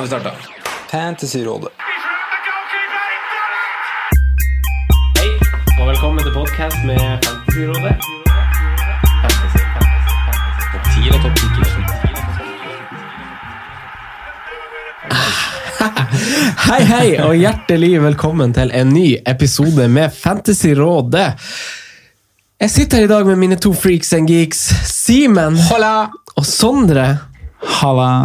Nå har vi starta. Fantasyrådet. Hei, og velkommen til podkast med Fantasyrådet. Fantasy, fantasy, fantasy. Topp 10 eller topp 10 Hei, hei, og hjertelig velkommen til en ny episode med Fantasyrådet. Jeg sitter her i dag med mine to freaks and geeks, Simen og Sondre. Halla.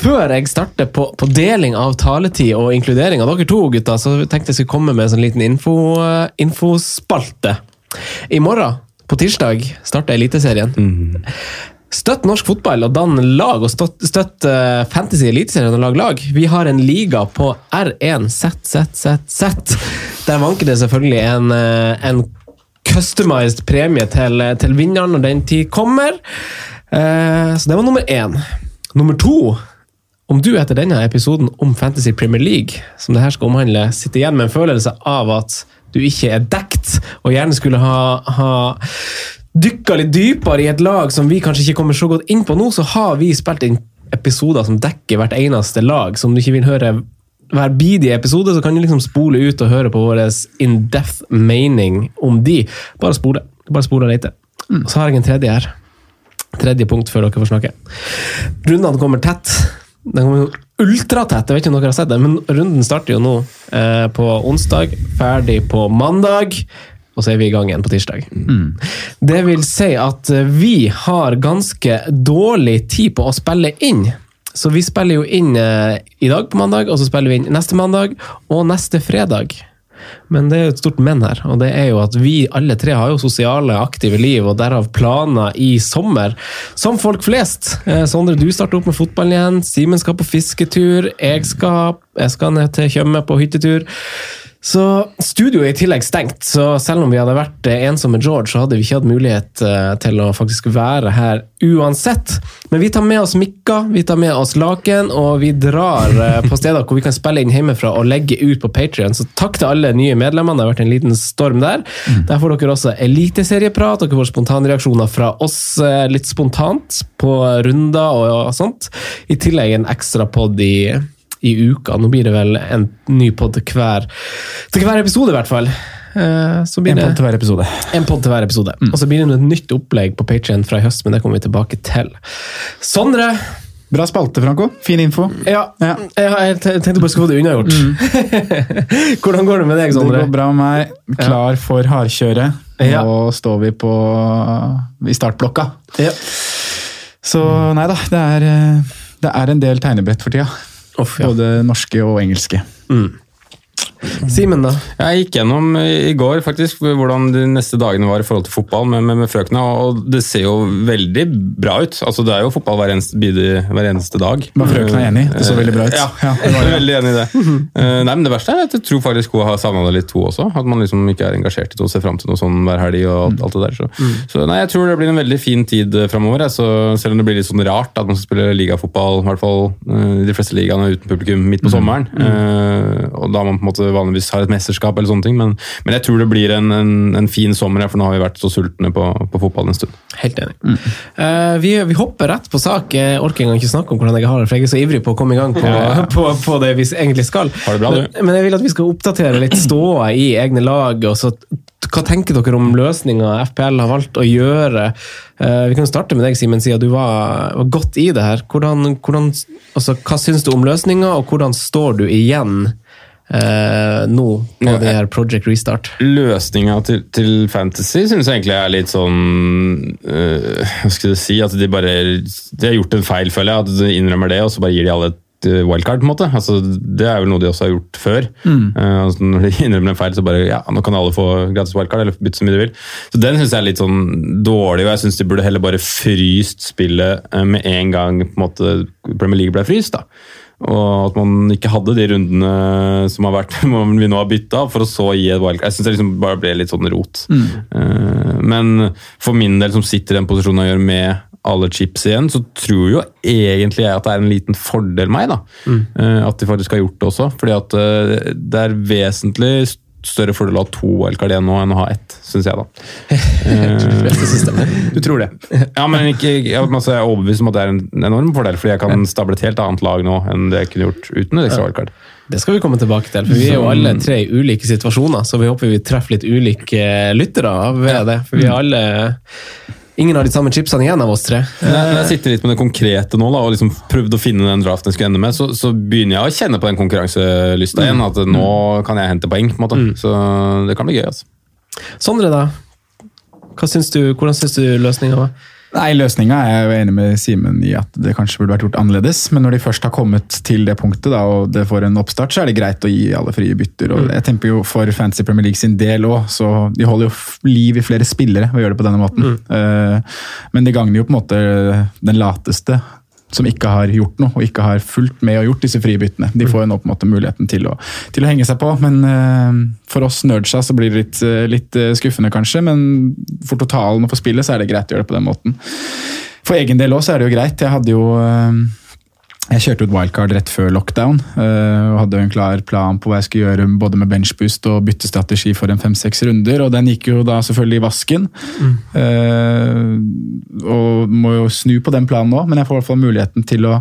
Før jeg starter på, på deling av taletid og inkludering av dere to, gutter, så tenkte jeg skulle komme med en sånn liten info, uh, infospalte. I morgen, på tirsdag, starter Eliteserien. Støtt norsk fotball og dann lag, og støtt, støtt eh, Fantasy Eliteserien og lag lag. Vi har en liga på R1 ZZZZ. Der vanker det selvfølgelig en, eh, en customized premie til, til vinneren når den tid kommer. Uh, så det var nummer én. Nummer to om du etter denne episoden om Fantasy Premier League, som det her skal omhandle, sitter igjen med en følelse av at du ikke er dekt, og gjerne skulle ha, ha dykka litt dypere i et lag som vi kanskje ikke kommer så godt inn på nå, så har vi spilt inn episoder som dekker hvert eneste lag. Så om du ikke vil høre hver bidige episode, så kan du liksom spole ut og høre på vår in-depth mening om de. Bare spole. Bare spole og lete. Så har jeg en tredje her. Tredje punkt før dere får snakke. Rundene kommer tett. Den kommer jo ultratett, jeg vet ikke om dere har sett det, men runden starter jo nå eh, på onsdag, ferdig på mandag, og så er vi i gang igjen på tirsdag. Det vil si at eh, vi har ganske dårlig tid på å spille inn. Så vi spiller jo inn eh, i dag på mandag, og så spiller vi inn neste mandag og neste fredag. Men det er jo et stort men her, og det er jo at vi alle tre har jo sosiale, aktive liv, og derav planer i sommer. Som folk flest. Eh, Sondre, du starter opp med fotballen igjen. Simen skal på fisketur. Jeg skal, jeg skal ned til Tjøme på hyttetur. Så studioet er i tillegg stengt, så selv om vi hadde vært eh, ensomme George, så hadde vi ikke hatt mulighet eh, til å faktisk være her uansett. Men vi tar med oss mikker, vi tar med oss laken, og vi drar eh, på steder hvor vi kan spille inn hjemmefra og legge ut på Patrion. Så takk til alle nye medlemmer, det har vært en liten storm der. Der får dere også eliteserieprat, dere får spontanreaksjoner fra oss litt spontant på runder og sånt. I tillegg en ekstra pod i i uka. Nå blir det vel en ny pod til hver, til hver episode, i hvert fall. Eh, Så blir En pod podd til hver episode. en podd til hver episode. Og så blir det et nytt opplegg på Patreon fra i høst, men det kommer vi tilbake til. Sondre! Bra spalte, Franco. Fin info. Ja, Ja. jeg, tenkte bare å få det unnagjort. Hvordan går det med deg, Det Sondre? går bra med meg. Klar for hardkjøret. Ja. Nå står vi på i startblokka. Ja. Så nei da, det er, eh, det er en del tegnebrett for tida. Uff, ja. Både norske og engelske. Simen, da? Jeg gikk gjennom i går faktisk hvordan de neste dagene var i forhold til fotball med, med, med frøkna, og det ser jo veldig bra ut. Altså, det er jo fotball hver eneste, hver eneste dag. Men frøkna er enig? Det så veldig bra ut. Ja, Ja, jeg er veldig enig i det. Eh, nei, men Det verste er at jeg tror faktisk hun har savna det litt, hun også. At man liksom ikke er engasjert i det og ser fram til noe sånn hver helg. og alt, alt det der. Så, så nei, jeg tror det blir en veldig fin tid framover, altså, Selv om det blir litt sånn rart at man skal spille ligafotball, i hvert fall eh, de fleste ligaene uten publikum midt på sommeren. Mm. og da man på en måte vanligvis har et mesterskap eller sånne ting. Men, men jeg tror det blir en, en, en fin sommer, for nå har vi vært så sultne på, på fotball en stund. Helt enig. Eh, vi, vi hopper rett på sak. Jeg orker engang ikke snakke om hvordan jeg har det, for jeg er så ivrig på å komme i gang på, på, på det vi egentlig skal. Har det bra, du? men, men jeg vil at vi skal oppdatere litt ståa i egne lag. og så hva tenker dere om løsninga FPL har valgt å gjøre? Uh, vi kan starte med deg, Simen, siden du var, var godt i det her. Hvordan, hvordan, altså, hva syns du om løsninga, og hvordan står du igjen eh, nå på Ja, det her Project Restart. Løsninga til, til Fantasy syns jeg egentlig er litt sånn øh, Hva skal du si? At de bare De har gjort en feil, føler jeg. At de innrømmer det, og så bare gir de alle et wildcard. på en måte. Altså, det er vel noe de også har gjort før. Eh, altså, når de innrømmer en feil, så bare ja, nå kan alle få gratis wildcard, eller bytte så mye de vil. Så Den syns jeg er litt sånn dårlig, og jeg syns de burde heller bare fryst spillet uh, med en gang på en måte Premier League ble fryst. da. Og at man ikke hadde de rundene som har vært, vi nå har bytta, for å så gi et wildcard. Jeg syns det liksom bare ble litt sånn rot. Eh, Men for min del, som sitter i den posisjonen jeg gjør med alle chips igjen, så tror jo egentlig jeg at det er en liten fordel meg, da. Eh, At de faktisk har gjort det også. Fordi at uh, det er vesentlig større fordel å ha to wildcard igjen nå enn å ha ett, syns jeg, da. Du tror det? Ja, men ikke, jeg, altså, jeg er overbevist om at det er en enorm fordel, fordi jeg kan stable et helt annet lag nå enn det jeg kunne gjort uten et ekstra wildcard. Det skal vi komme tilbake til, for vi er jo alle tre i ulike situasjoner, så vi håper vi treffer litt ulike lyttere ved det. For vi er alle Ingen har de samme chipsene igjen av oss tre. Når jeg sitter litt med det konkrete nå, da, og liksom prøvde å finne den draften jeg skulle ende med, så, så begynner jeg å kjenne på den konkurranselysta igjen. At nå kan jeg hente poeng. på en måte. Så det kan bli gøy. altså. Sondre, da? Syns du, hvordan syns du løsninga var? Nei, Løsninga er jeg jo enig med Simen i at det kanskje burde vært gjort annerledes. Men når de først har kommet til det punktet da, og det får en oppstart, så er det greit å gi alle frie bytter. og Jeg tenker jo For Fantasy Premier League sin del òg, så de holder jo liv i flere spillere ved å gjøre det på denne måten. Eh, men det gagner jo på en måte den lateste som ikke har gjort noe, og ikke har fulgt med og gjort disse frie byttene. De får jo nå på en måte muligheten til å, til å henge seg på, men uh, for oss nerdsa så blir det litt, eh, litt eh, skuffende kanskje, men for totalen og for spillet så er det greit å gjøre det på den måten. For egen del også er det jo greit. Jeg hadde jo eh, jeg kjørte ut wildcard rett før lockdown eh, og hadde en klar plan på hva jeg skulle gjøre både med benchboost og byttestrategi for en fem-seks runder, og den gikk jo da selvfølgelig i vasken. Eh, og må jo snu på den planen nå, men jeg får i hvert fall muligheten til å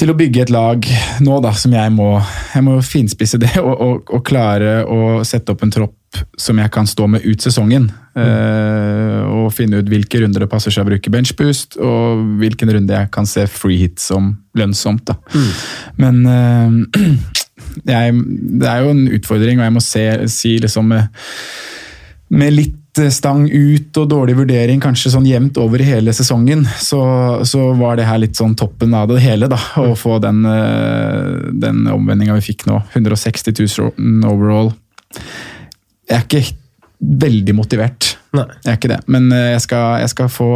til å bygge et lag nå da, som jeg må, jeg må finspisse det og, og, og klare å sette opp en tropp som jeg kan stå med ut sesongen. Eh, og finne ut hvilke runder det passer seg å bruke benchboost, og hvilken runde jeg kan se free hit som lønnsomt. Da. Men uh, jeg, det er jo en utfordring, og jeg må se, si liksom med, med litt stang ut og dårlig vurdering kanskje sånn jevnt over hele sesongen, så, så var det her litt sånn toppen av det hele. da, Å få den, eh, den omvendinga vi fikk nå. 160 000 overall. Jeg er ikke veldig motivert. Nei. Jeg er ikke det. Men eh, jeg skal, jeg skal få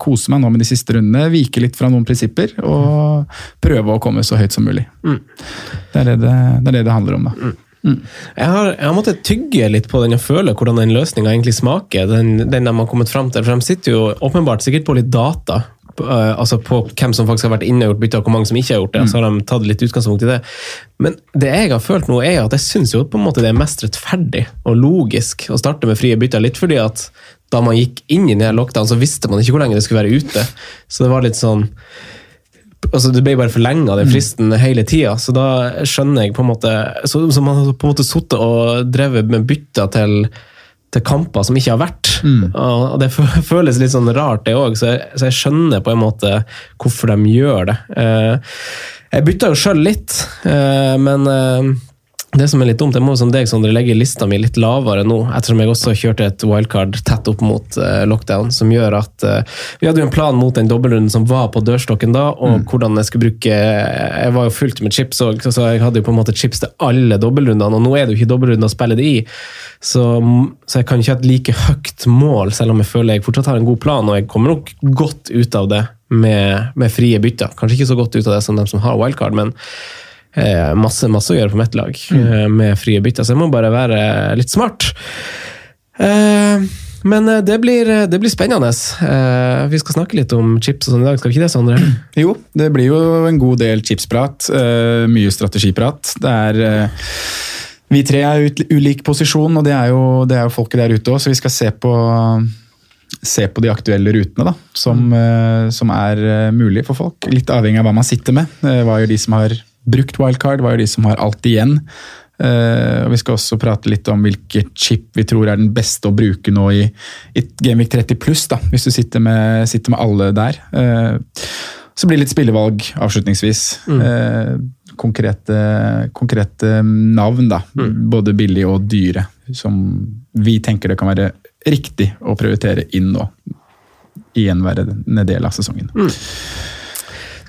kose meg nå med de siste rundene. Vike litt fra noen prinsipper og prøve å komme så høyt som mulig. Det, er det, det, det er det det handler om, da. Jeg har, jeg har måttet tygge litt på den og føle hvordan den løsninga egentlig smaker. Den, den de har kommet frem til. For de sitter jo åpenbart sikkert på litt data. Eh, altså på hvem som faktisk har vært inne og gjort bytte, og hvor mange som ikke har gjort det. Så har de tatt litt utgangspunkt i det. Men det jeg har følt nå, er at jeg syns jo på en måte det er mest rettferdig og logisk å starte med frie bytter. Litt fordi at da man gikk inn i den lockdown, så visste man ikke hvor lenge det skulle være ute. Så det var litt sånn altså Det ble bare forlenga, den fristen, hele tida. Så da skjønner jeg på en måte Så, så man har på en måte sittet og drevet med bytter til, til kamper som ikke har vært. Og det føles litt sånn rart, det òg, så, så jeg skjønner på en måte hvorfor de gjør det. Eh, Jeg bytta jo sjøl litt, eh, men eh, det som er litt dumt, jeg må som deg Sondre, legge lista mi litt lavere nå, ettersom jeg også kjørte et wildcard tett opp mot uh, lockdown, som gjør at uh, Vi hadde jo en plan mot den dobbeltrunden som var på dørstokken da, og hvordan jeg skulle bruke Jeg var jo fullt med chips òg, så jeg hadde jo på en måte chips til alle dobbeltrundene, og nå er det jo ikke dobbeltrunder å spille det i, så, så jeg kan ikke ha et like høyt mål, selv om jeg føler jeg fortsatt har en god plan, og jeg kommer nok godt ut av det med, med frie bytter. Kanskje ikke så godt ut av det som de som har wildcard, men eh, masse, masse å gjøre på mitt lag mm. med frie bytter, så jeg må bare være litt smart. Eh, men eh, det blir, det blir spennende. Eh, vi skal snakke litt om chips og sånn i dag, skal vi ikke det, Sondre? Jo, det blir jo en god del chipsprat. eh, mye strategiprat. Det er eh, Vi tre er i ulik posisjon, og det er jo, det er jo folket der ute òg, så vi skal se på Se på de aktuelle rutene da, som, eh, som er mulige mulig for folk. Litt avhengig av hva man sitter med. Eh, hva gjør de som har brukt wildcard, var jo de som har alt igjen? Uh, og Vi skal også prate litt om hvilket chip vi tror er den beste å bruke nå i, i Gameweek 30 pluss, da, hvis du sitter med, sitter med alle der. Uh, så blir det litt spillevalg avslutningsvis. Eh, konkrete, konkrete navn, da. Både billige og dyre. Som vi tenker det kan være riktig å prioritere inn nå. I gjenværende del av sesongen.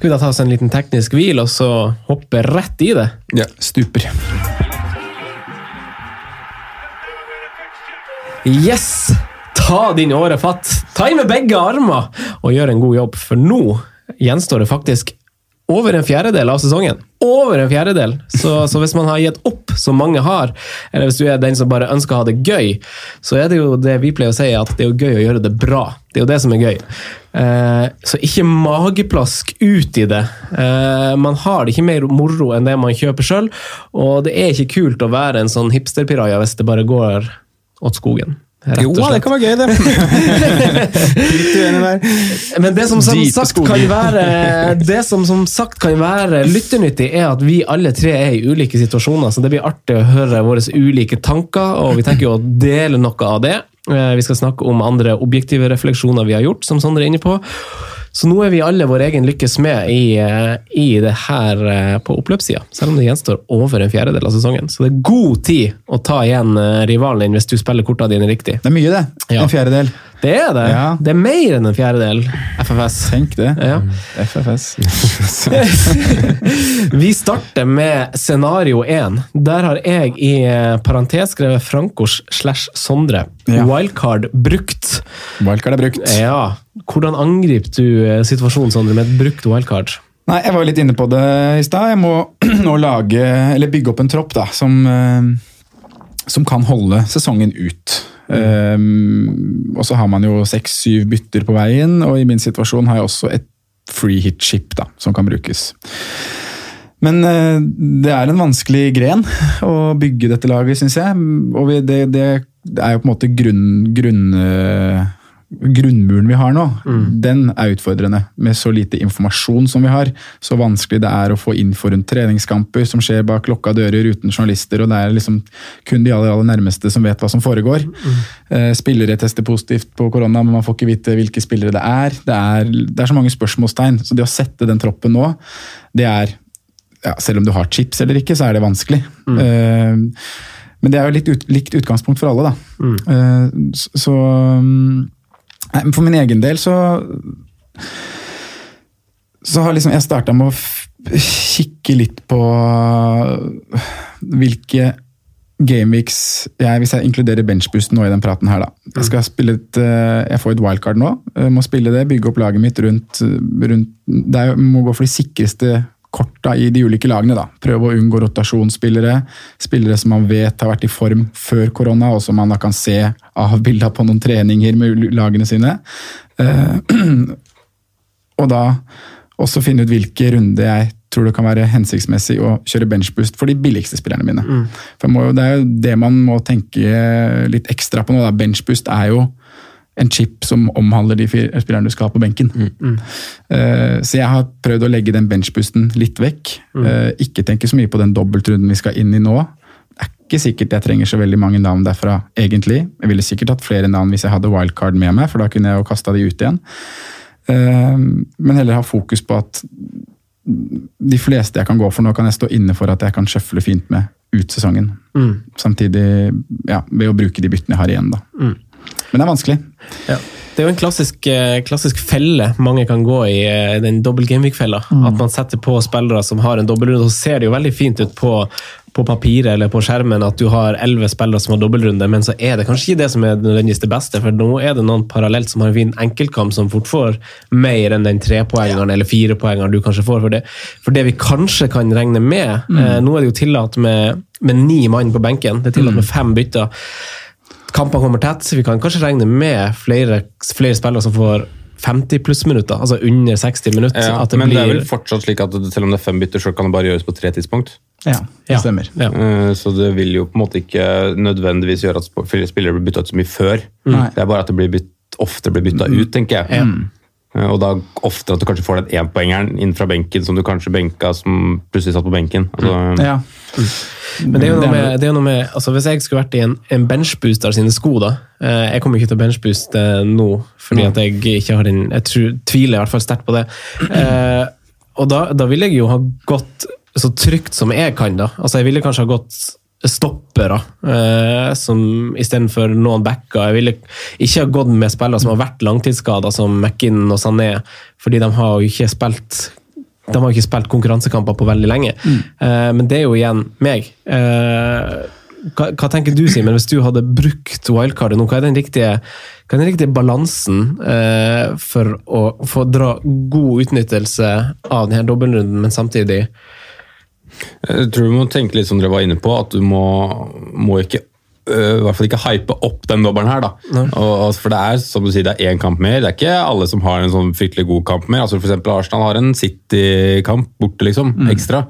Skal vi da ta oss en liten teknisk hvil, og så hoppe rett i det? Ja, stuper. Yes! Ta din åre fatt. Ta i med begge armer og gjør en god jobb, for nå gjenstår det faktisk over en fjerdedel av sesongen. Over en fjerdedel! Så, så, hvis man har gitt opp, som mange har, eller hvis du er den som bare ønsker å ha det gøy, så er det jo det vi pleier å si, at det er jo gøy å gjøre det bra. Det er jo det som er gøy. Eh, så ikke mageplask ut i det. Eh, man har det ikke mer moro enn det man kjøper sjøl, og det er ikke kult å være en sånn hipsterpiraja hvis det bare går åt skogen. Rett Jo, og slett. det kan være gøy, det. Litt uenig der. Men det som som sagt kan være Det som som sagt kan være lytternyttig, er at vi alle tre er i ulike situasjoner, så det blir artig å høre våre ulike tanker, og vi tenker jo å dele noe av det. Eh, Vi skal snakke om andre objektive refleksjoner vi har gjort, som Sondre er inne på. Så nå er vi alle vår egen lykkes med i, eh, i det her eh, på oppløpssida, selv om det gjenstår over en fjerdedel av sesongen. Så det er god tid å ta igjen eh, rivalen din hvis du spiller kortene dine riktig. Det er mye, det. Ja. En fjerdedel. Det er det. Ja. Det er mer enn en fjerdedel FFS. Tenk det. Ja. FFS. Vi starter med scenario 1. Der har jeg i eh, parentes skrevet Frankos slash Sondre. Ja. Wildcard brukt. Wildcard er brukt. Ja. Hvordan angriper du eh, situasjonen, Sondre, med et brukt wildcard? Nei, jeg var litt inne på det i stad. Jeg må nå lage, eller bygge opp en tropp da, som, eh, som kan holde sesongen ut. Um, og så har man jo seks-syv bytter på veien, og i min situasjon har jeg også et free hit chip da, som kan brukes. Men uh, det er en vanskelig gren å bygge dette laget, syns jeg. Og det, det, er jo på en måte grunn, grunn, eh, grunnmuren vi har nå. Den er utfordrende, med så lite informasjon som vi har. Så vanskelig det er å få info rundt treningskamper som skjer bak lukka dører uten journalister, og det er liksom kun de aller, aller nærmeste som vet hva som foregår. Mm. Spillere tester positivt på korona, men man får ikke vite hvilke spillere det er. Det er, det er så mange spørsmålstegn, så det å sette den troppen nå, det er ja, selv om du har chips eller ikke, så er det vanskelig. Eh, men det er jo litt ut, likt utgangspunkt for alle, da. Uh, så um, For min egen del så så har liksom jeg starta med å kikke litt på hvilke gameweeks jeg, Hvis jeg inkluderer benchboost nå i den praten her, da. Jeg skal spille et, eh, jeg får et wildcard nå. Jeg må spille det, bygge opp laget mitt rundt, rundt Det må gå for de sikreste korta i de ulike lagene. da. Prøve å unngå rotasjonsspillere. Spillere som man vet har vært i form før korona, og som man da kan se av bilder på noen treninger med lagene sine. Eh, og da også finne ut hvilke runder jeg tror det kan være hensiktsmessig å kjøre benchboost for de billigste spillerne mine. For må jo, Det er jo det man må tenke litt ekstra på nå. da. Benchboost er jo en chip som omhandler de spillerne du skal ha på benken. Eh, så jeg har prøvd å legge den benchbusten litt vekk. Eh, ikke tenke så mye på den dobbeltrunden vi skal inn i nå. Det er ikke sikkert jeg trenger så veldig mange navn derfra, egentlig. Jeg ville sikkert hatt flere navn hvis jeg hadde wildcard med meg, for da kunne jeg jo kasta de ut igjen. Uh, men heller ha fokus på at de fleste jeg kan gå for nå, kan jeg stå inne for at jeg kan sjøfle fint med ut sesongen. Samtidig ja, ved å bruke de byttene jeg har igjen, da. Men det er vanskelig. Ja. Det er jo en klassisk, eh, klassisk felle mange kan gå i, eh, den dobbel gameweek-fella. At man setter på spillere som har en dobbeltrunde, så ser det jo veldig fint ut på, på papiret eller på skjermen at du har elleve spillere som har dobbeltrunde, men så er det kanskje ikke det som er nødvendigvis det beste, for nå er det noen parallelt som har en fin enkeltkamp som fort får mer enn den trepoengeren eller firepoengeren du kanskje får for det. For det vi kanskje kan regne med, eh, nå er det jo tillatt med, med ni mann på benken, det er tillatt med fem bytter. Kampene kommer tett, vi kan kanskje regne med flere, flere spillere som får 50 pluss minutter, altså under 60 minutter. Ja, at det men det er vel fortsatt slik at selv om det er fem bytter, så kan det bare gjøres på tre tidspunkt. Ja, det Ja. stemmer. Ja. Eh, Så det vil jo på en måte ikke nødvendigvis gjøre at spillere blir bytta ut så mye før. Nei. Det er bare at det blir bytt, ofte blir bytta ut, tenker jeg. Eh, Og da oftere at du kanskje får den énpoengeren inn fra benken som du kanskje benka som plutselig satt på benken. Altså, Ja. Men det er jo noe er med, det er noe med altså Hvis jeg skulle vært i en, en benchbooster sine sko, da eh, Jeg kommer ikke til å benchbooste nå, fordi at jeg ikke har den Jeg tror, tviler i hvert fall sterkt på det. Eh, og da, da vil jeg jo ha gått så trygt som jeg kan, da. Altså, jeg ville kanskje ha gått stoppere eh, som istedenfor noen backer. Jeg ville ikke ha gått med spillere som har vært langtidsskada, som McInn og Sané, fordi de har jo ikke spilt de har ikke spilt konkurransekamper på veldig lenge. Eh, men det er jo igjen meg. Eh, hva, hva tenker du, Simen, hvis du hadde brukt wildcardet nå? Hva er den riktige, hva er den riktige balansen eh, for å få dra god utnyttelse av denne dobbeltrunden, men samtidig Jeg tror du må tenke litt som dere var inne på, at du må, må ikke øh, i hvert fall ikke hype opp den dobbelen her. da. Og, og, for det er som du sier, det er én kamp mer. Det er ikke alle som har en sånn fryktelig god kamp mer. Altså for Arsenal har en City-kamp borte, liksom, ekstra.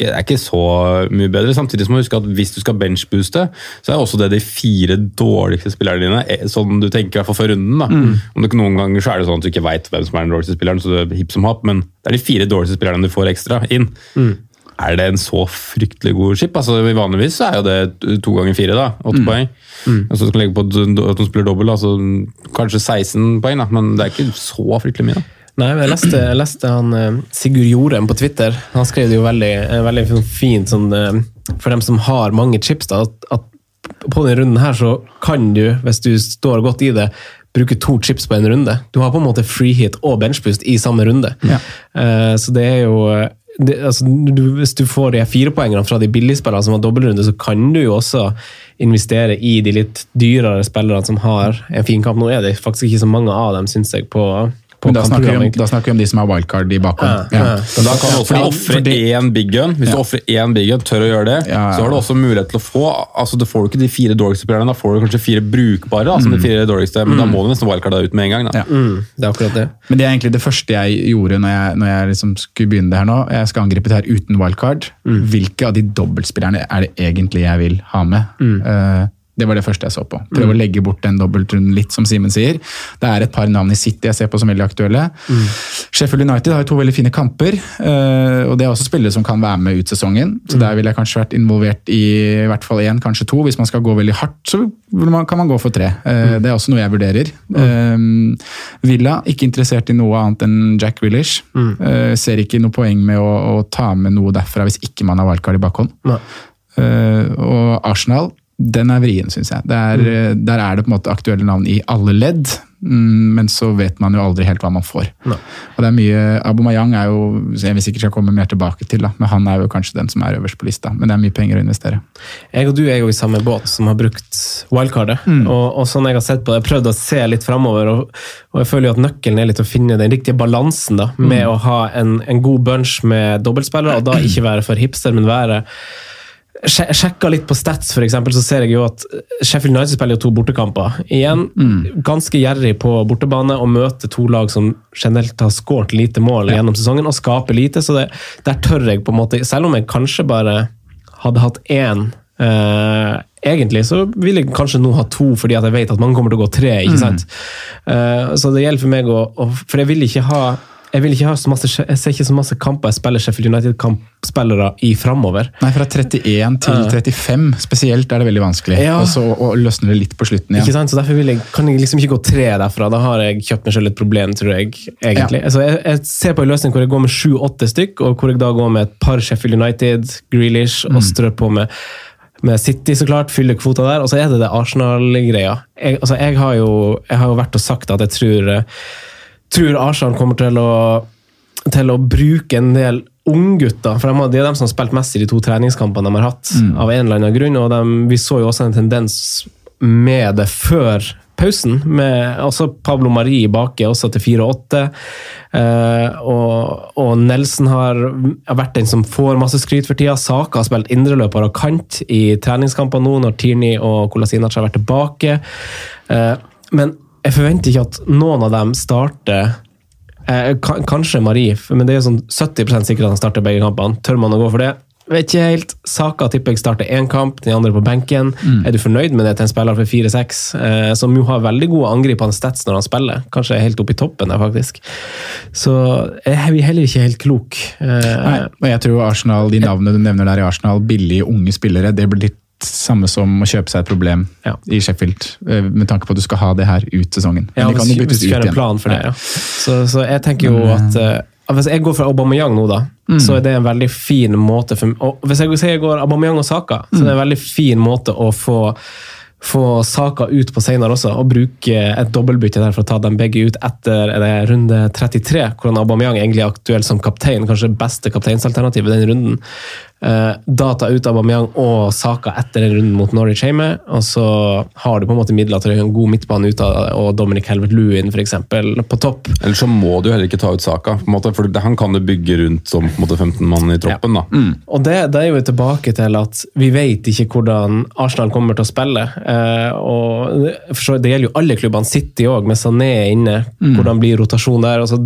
Det er ikke så mye bedre. Samtidig må du huske at hvis du skal benchbooste, så er også det de fire dårligste spillerne dine, eh, sånn du tenker i hvert fall før runden. da. Om du Noen ganger så er det sånn at du ikke veit hvem som er den dårligste spilleren, så det er hipp som happ, men det er de fire dårligste spillerne du får ekstra inn. Er det en så fryktelig god chip? Altså, vanligvis er jo det to ganger fire, da. Åtte poeng. Og så skal du legge på at hun spiller dobbelt, altså kanskje 16 poeng, da. Men det er ikke så fryktelig mye. da. Nei, jeg leste, jeg leste han eh, Sigurd Jorem på Twitter. Han skrev det jo veldig, eh, veldig sånn fint sånn, eh, for dem som har mange chips. da, at, på denne runden her så kan du, hvis du står godt i det, bruke to chips på en runde. Du har på en måte free hit og benchboost i samme runde. Eh, så det er jo det, altså, du, Hvis du får de fire poengene fra de billigspillerne som har dobbeltrunde, så kan du jo også investere i de litt dyrere spillerne som har en fin kamp. Nå er det faktisk ikke så mange av dem, syns jeg, på, Men da snakker, vi om, da snakker vi om de som har wildcard i bakhånd. Ja, ja. ja. da kan du også ofre én big gun. Hvis du ofrer én big gun, tør å gjøre det, Ja, ja. så har du også mulighet til å få altså Da får du ikke de fire dårligste spillerne, da får du kanskje fire brukbare, da, som de fire dårligste, men da må du nesten wildcard deg ut med en gang. da. Ja. Mm, det er akkurat det. Men det er egentlig det første jeg gjorde når jeg, når jeg liksom skulle begynne det her nå. Jeg skal angripe det her uten wildcard. Hvilke av de dobbeltspillerne er det egentlig jeg vil ha med? Eh, det var det første jeg så på. Prøve å legge bort den dobbeltrunden litt, som Simen sier. Det er et par navn i City jeg ser på som veldig aktuelle. Sheffield United har jo to veldig fine kamper, eh, og det er også spillere som kan være med ut sesongen. Så der ville jeg kanskje vært involvert i i hvert fall én, kanskje to. Hvis man skal gå veldig hardt, så kan man gå for tre. Eh, Det er også noe jeg vurderer. Mm. Villa, ikke interessert i noe annet enn Jack Willish. Eh, Ser ikke noe poeng med å, å ta med noe derfra hvis ikke man har wildcard i bakhånd. Nei. Eh, og Arsenal, den er vrien, syns jeg. Er, eh, Der er det på en måte aktuelle navn i alle ledd, mm, men så vet man jo aldri helt hva man får. Ne. Og det er mye, Abomayang er jo, jeg vil sikkert skal komme mer tilbake til, da, men han er jo kanskje den som er øverst på lista. Men det er mye penger å investere. Jeg og du er jo i samme båt som har brukt wildcardet. Og, og sånn jeg har sett på det, jeg har prøvd å se litt framover, og, og jeg føler jo at nøkkelen er litt å finne den riktige balansen da, med å ha en, en god bunch med dobbeltspillere, og da ikke være for hipster, men være Sjekka litt på Stats, for eksempel, så ser jeg jo at Sheffield United spiller jo to bortekamper. Igjen, ganske gjerrig på bortebane og møter to lag som generelt har skåret lite mål gjennom sesongen og skaper lite, så det, der tør jeg på en måte Selv om jeg kanskje bare hadde hatt én Uh, Egentlig så vil jeg kanskje nå ha to, fordi at jeg vet at mange kommer til å gå tre. ikke sant? Eh, så det gjelder for meg å, å For jeg vil ikke ha jeg vil ikke ha så masse, jeg ser ikke så masse kamper jeg spiller Sheffield United-kampspillere i framover. Nei, fra 31 til 35 spesielt er det veldig vanskelig. Ja. Og så og løsner det litt på slutten Ikke sant? Så Derfor jeg, kan jeg liksom ikke gå tre derfra. Da har jeg kjøpt meg selv et problem, tror jeg. egentlig. Altså, jeg, jeg ser på en løsning hvor jeg går med sju-åtte stykk, og hvor jeg da går med et par Sheffield United, Grealish, og strør på med, med City, så klart. Fyller kvota der. Og så er det det Arsenal-greia. Jeg, altså, jeg, jeg har jo vært og sagt at jeg tror, eh, tror Arsenal kommer til å, til å bruke en del unggutter. For de, det er de som har spilt mest i de to treningskampene de har hatt, av en eller annen grunn. og de, Vi så jo også en tendens med det før pausen, med også Pablo Mari baki også til 4-8. Eh, og, og Nelson har, har vært den som får masse skryt for tida. Saka har spilt indreløper og kant i treningskamper nå, når Tierney og Kolasinac har vært tilbake. Eh, men jeg forventer ikke at noen av dem starter Eh, kanskje Marie, men det er jo sånn 70% sikkert at han starter begge kampene. Tør man å gå for det? Vet ikke helt. Saka tipper jeg starter én kamp, den andre på benken. Er du fornøyd med det til en spiller for 4-6, eh, som jo har veldig gode angripende stats når han spiller? Kanskje er helt oppe i toppen der, faktisk. Så jeg blir heller ikke helt klok. Eh, Nei, og jeg tror Arsenal, De navnene du nevner der i Arsenal, billige unge spillere, det blir litt samme som å kjøpe seg et problem Ja. i Sheffield. eh, Med tanke på at du skal ha det her ut sesongen. Men Ja, de kan hvis, hvis du en plan for det, ja. Så, så jeg tenker jo at, uh, Hvis jeg går for Aubameyang nå, da, så er det en veldig fin måte for Hvis jeg sier jeg går Aubameyang og Saka, så er det en veldig fin måte å få få Saka ut på senere også, og bruke et dobbeltbytte der for å ta dem begge ut etter er runde 33, hvor Aubameyang egentlig er aktuell som kaptein, kanskje beste kapteinsalternativet den runden. Eh, ut av Bamiang Aubameyang og Saka etter den runden mot Norwich hjemme, og så har du på en måte midler til en god midtbane ut av det, og Dominic Helvert-Lewin f.eks. på topp. Eller så må du heller ikke ta ut Saka, måte, for han kan du bygge rundt som på en måte 15 mann i troppen. da. Og det, det er jo tilbake til at vi vet ikke hvordan Arsenal kommer til å spille. Eh, og det- for så Det gjelder jo alle klubbene. City òg, med Sané inne. Hvordan blir rotasjon der? Altså,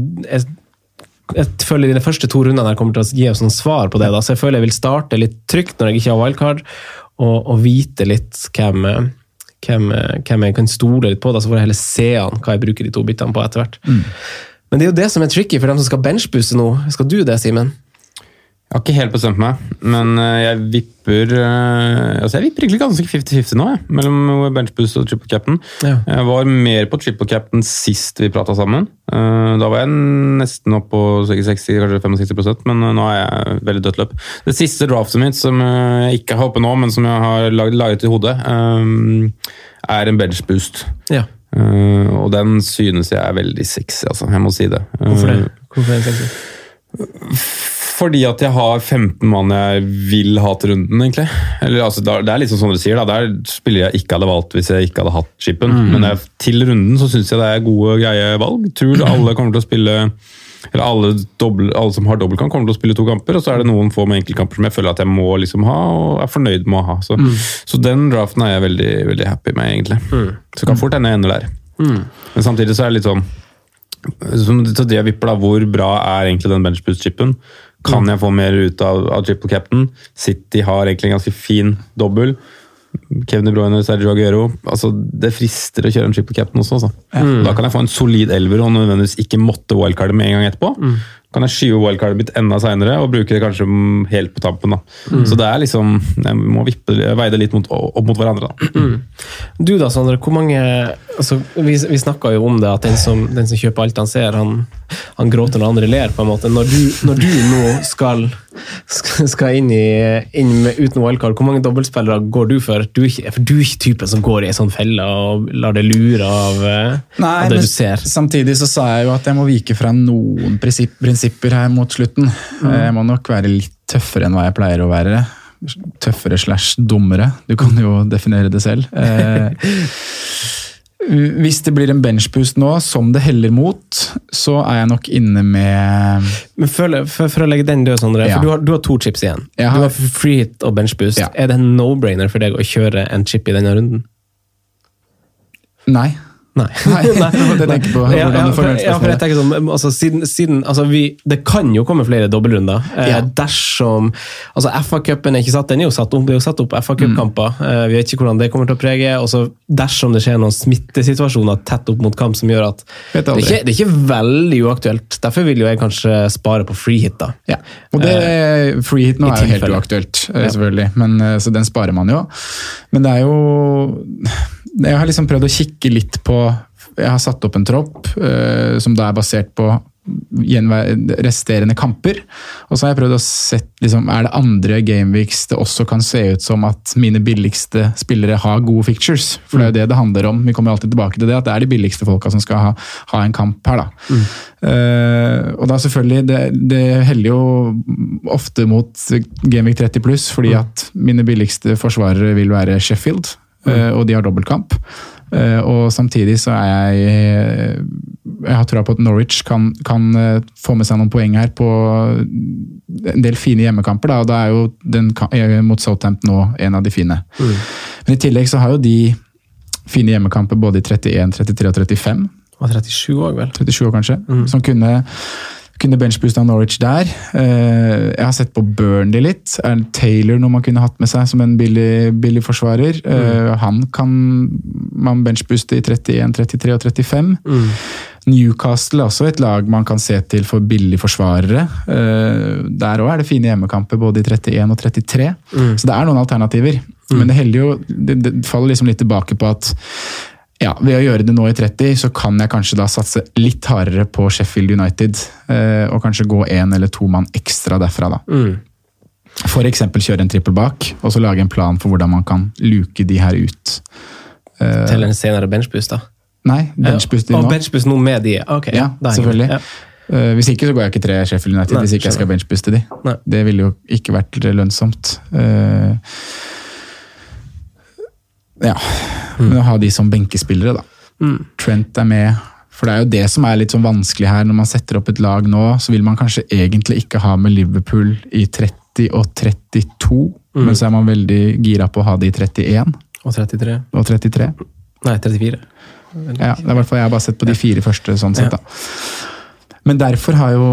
jeg, føler De første to rundene her kommer til å gi oss noen svar på det. da, så jeg føler jeg vil starte litt trygt når jeg ikke har wildcard, og, og vite litt hvem, hvem, hvem jeg kan stole litt på. da, Så får jeg heller se an hva jeg bruker de to byttene på etter hvert. Men det er jo det som er tricky for dem som skal benchbusse nå. Skal du det, Simen? Jeg har ikke helt bestemt meg, men eh, jeg vipper eh, altså jeg vipper egentlig ganske 50-50 nå, jeg, mellom benchboost og triple captain. Ja. Jeg var mer på triple captain sist vi prata sammen. Eh, Da var jeg nesten opp på 60, kanskje 65% men nå er jeg veldig dødt løp. Det siste draftet mitt, som jeg ikke har oppe nå, men som jeg har laget, i hodet, er en benchboost. Ja. Og den synes jeg er veldig sexy, altså. Jeg må si det. Hvorfor det? Hvorfor er det sexy? Fordi at jeg har 15 mann jeg vil ha til runden, egentlig. Eller, altså, det er- litt sånn dere sier, da. Det er spillere jeg ikke hadde valgt hvis jeg ikke hadde hatt chipen. Men jeg, til runden så syns jeg det er gode, greie valg. Tror alle kommer til å spille eller alle, doble, alle som har dobbeltkamp, kommer til å spille to kamper. Og så er det noen få med enkeltkamper som jeg føler at jeg må liksom ha, og er fornøyd med å ha. Så, så den draften er jeg veldig, veldig happy med, egentlig. Så kan fort hende jeg ender der. Men samtidig så er det litt sånn så det vipper da, Hvor bra er egentlig den benchboost-chipen? Kan jeg få mer ut av, av triple captain? City har egentlig en ganske fin dobbel. Kevin De Bruyne, Sergio Aguero. Altså, det frister å kjøre en triple captain også. Altså. Da kan jeg få en solid elver og nødvendigvis ikke måtte wildcarde med en gang etterpå. Kan jeg skyve wildcardet mitt enda seinere og bruke det kanskje helt på tampen. da. Så det er liksom Jeg må vippe, veie det litt mot, opp mot hverandre. da. Du da, Sondre. hvor mange, altså, Vi, vi snakka jo om det, at den som, den som kjøper alt han ser, han, han gråter når andre ler. på en måte. Når du, når du nå skal, skal inn, i, inn med, uten wildcard, hvor mange dobbeltspillere går du for? Du for du er ikke typen som går i en sånn felle og lar det lure av, eh, Nei, av det du ser. samtidig så sa jeg jo at jeg må vike fra noen prinsipp, prinsipper her mot slutten. Mm. Jeg må nok være litt tøffere enn hva jeg pleier å være. Tøffere slash dummere. Du kan jo definere det selv. Hvis det blir en benchboost nå, som det heller mot, så er jeg nok inne med Men for, for, for å legge den død, Sondre, Ja. for du har, du har to chips igjen. Har- Du har free hit og benchboost. Ja. Er det en no-brainer for deg å kjøre en chip i denne runden? Nei. Nei. Nei, det måtte jeg på, Ja, ja, for, ja, for jeg tenker sånn, altså, siden, siden, altså, vi, Det kan jo komme flere dobbeltrunder. Eh, Ja. dersom altså FA-cupen er ikke satt, den er jo satt opp, det er jo satt opp FA-cupkamper. Mm. Eh, vi vet ikke hvordan det kommer til å prege. og så Dersom det skjer noen smittesituasjoner tett opp mot kamp som gjør at det er, ikke, det er ikke veldig uaktuelt. Derfor vil jo jeg kanskje spare på freehit, da. Ja, og det, free hit nå er jo helt uaktuelt, eh, selvfølgelig. Men, eh, så den sparer man jo. Men det er jo Jeg har liksom prøvd å kikke litt på Jeg har satt opp en tropp uh, som da er basert på resterende kamper. Og så har jeg prøvd å sett liksom, Er det andre gameweeks det også kan se ut som at mine billigste spillere har gode fictures? For det er jo det det handler om. Vi kommer alltid tilbake til det, at det er de billigste folka som skal ha, ha en kamp her. da. Eh, og da selvfølgelig, det, det heller jo ofte mot Gameweek 30 pluss, fordi at mine billigste forsvarere vil være Sheffield, eh, og de har dobbeltkamp. Eh, og samtidig så er jeg Jeg har trua på at Norwich kan, kan eh, få med seg noen poeng her på en del fine hjemmekamper. Da, og da er jo den mot Southampton nå en av de fine. Men i tillegg så har jo de fine hjemmekamper både i 31, 33 og 35. Og 37 òg, vel. 37 år kanskje, som kunne, kunne benchboosta Norwich der. Eh, jeg har sett på Burnley litt. Er Taylor noe man kunne hatt med seg som en billig, billig forsvarer? Eh, han kan man benchbooste i 31, 33 og 35. Newcastle er også et lag man kan se til for billige forsvarere. Eh, der òg er det fine hjemmekamper både i 31 og 33, så det er noen alternativer. Men det, jo, det, det faller liksom litt tilbake på at ja, ved å gjøre det nå i 30, så kan jeg kanskje da satse litt hardere på Sheffield United. eh, og kanskje gå én eller to mann ekstra derfra, da. Mm. Eksempel kjøre en trippel bak, og så lage en plan for hvordan man kan luke de her ut. Eh, Til en senere benchboost, da. nei, benchboost de Og nå. benchboost nå med de. Ok, Ja, selvfølgelig. Ja. Eh, hvis ikke så går jeg ikke tre Sheffield United, Nei, hvis ikke jeg skal benchbooste de. Nei. Det ville jo ikke vært lønnsomt. Ja, men å ha de som benkespillere, da. Mm. Trent er med. For det er jo det som er litt sånn vanskelig her. Når man setter opp et lag nå, så vil man kanskje egentlig ikke ha med Liverpool i 30 og 32, Mm. men så er man veldig gira på å ha det i 31 Og 33. og 33. Nei, 34. Ja, det er i hvert fall Jeg har bare sett på de fire første. sånn sett da. Men derfor har jo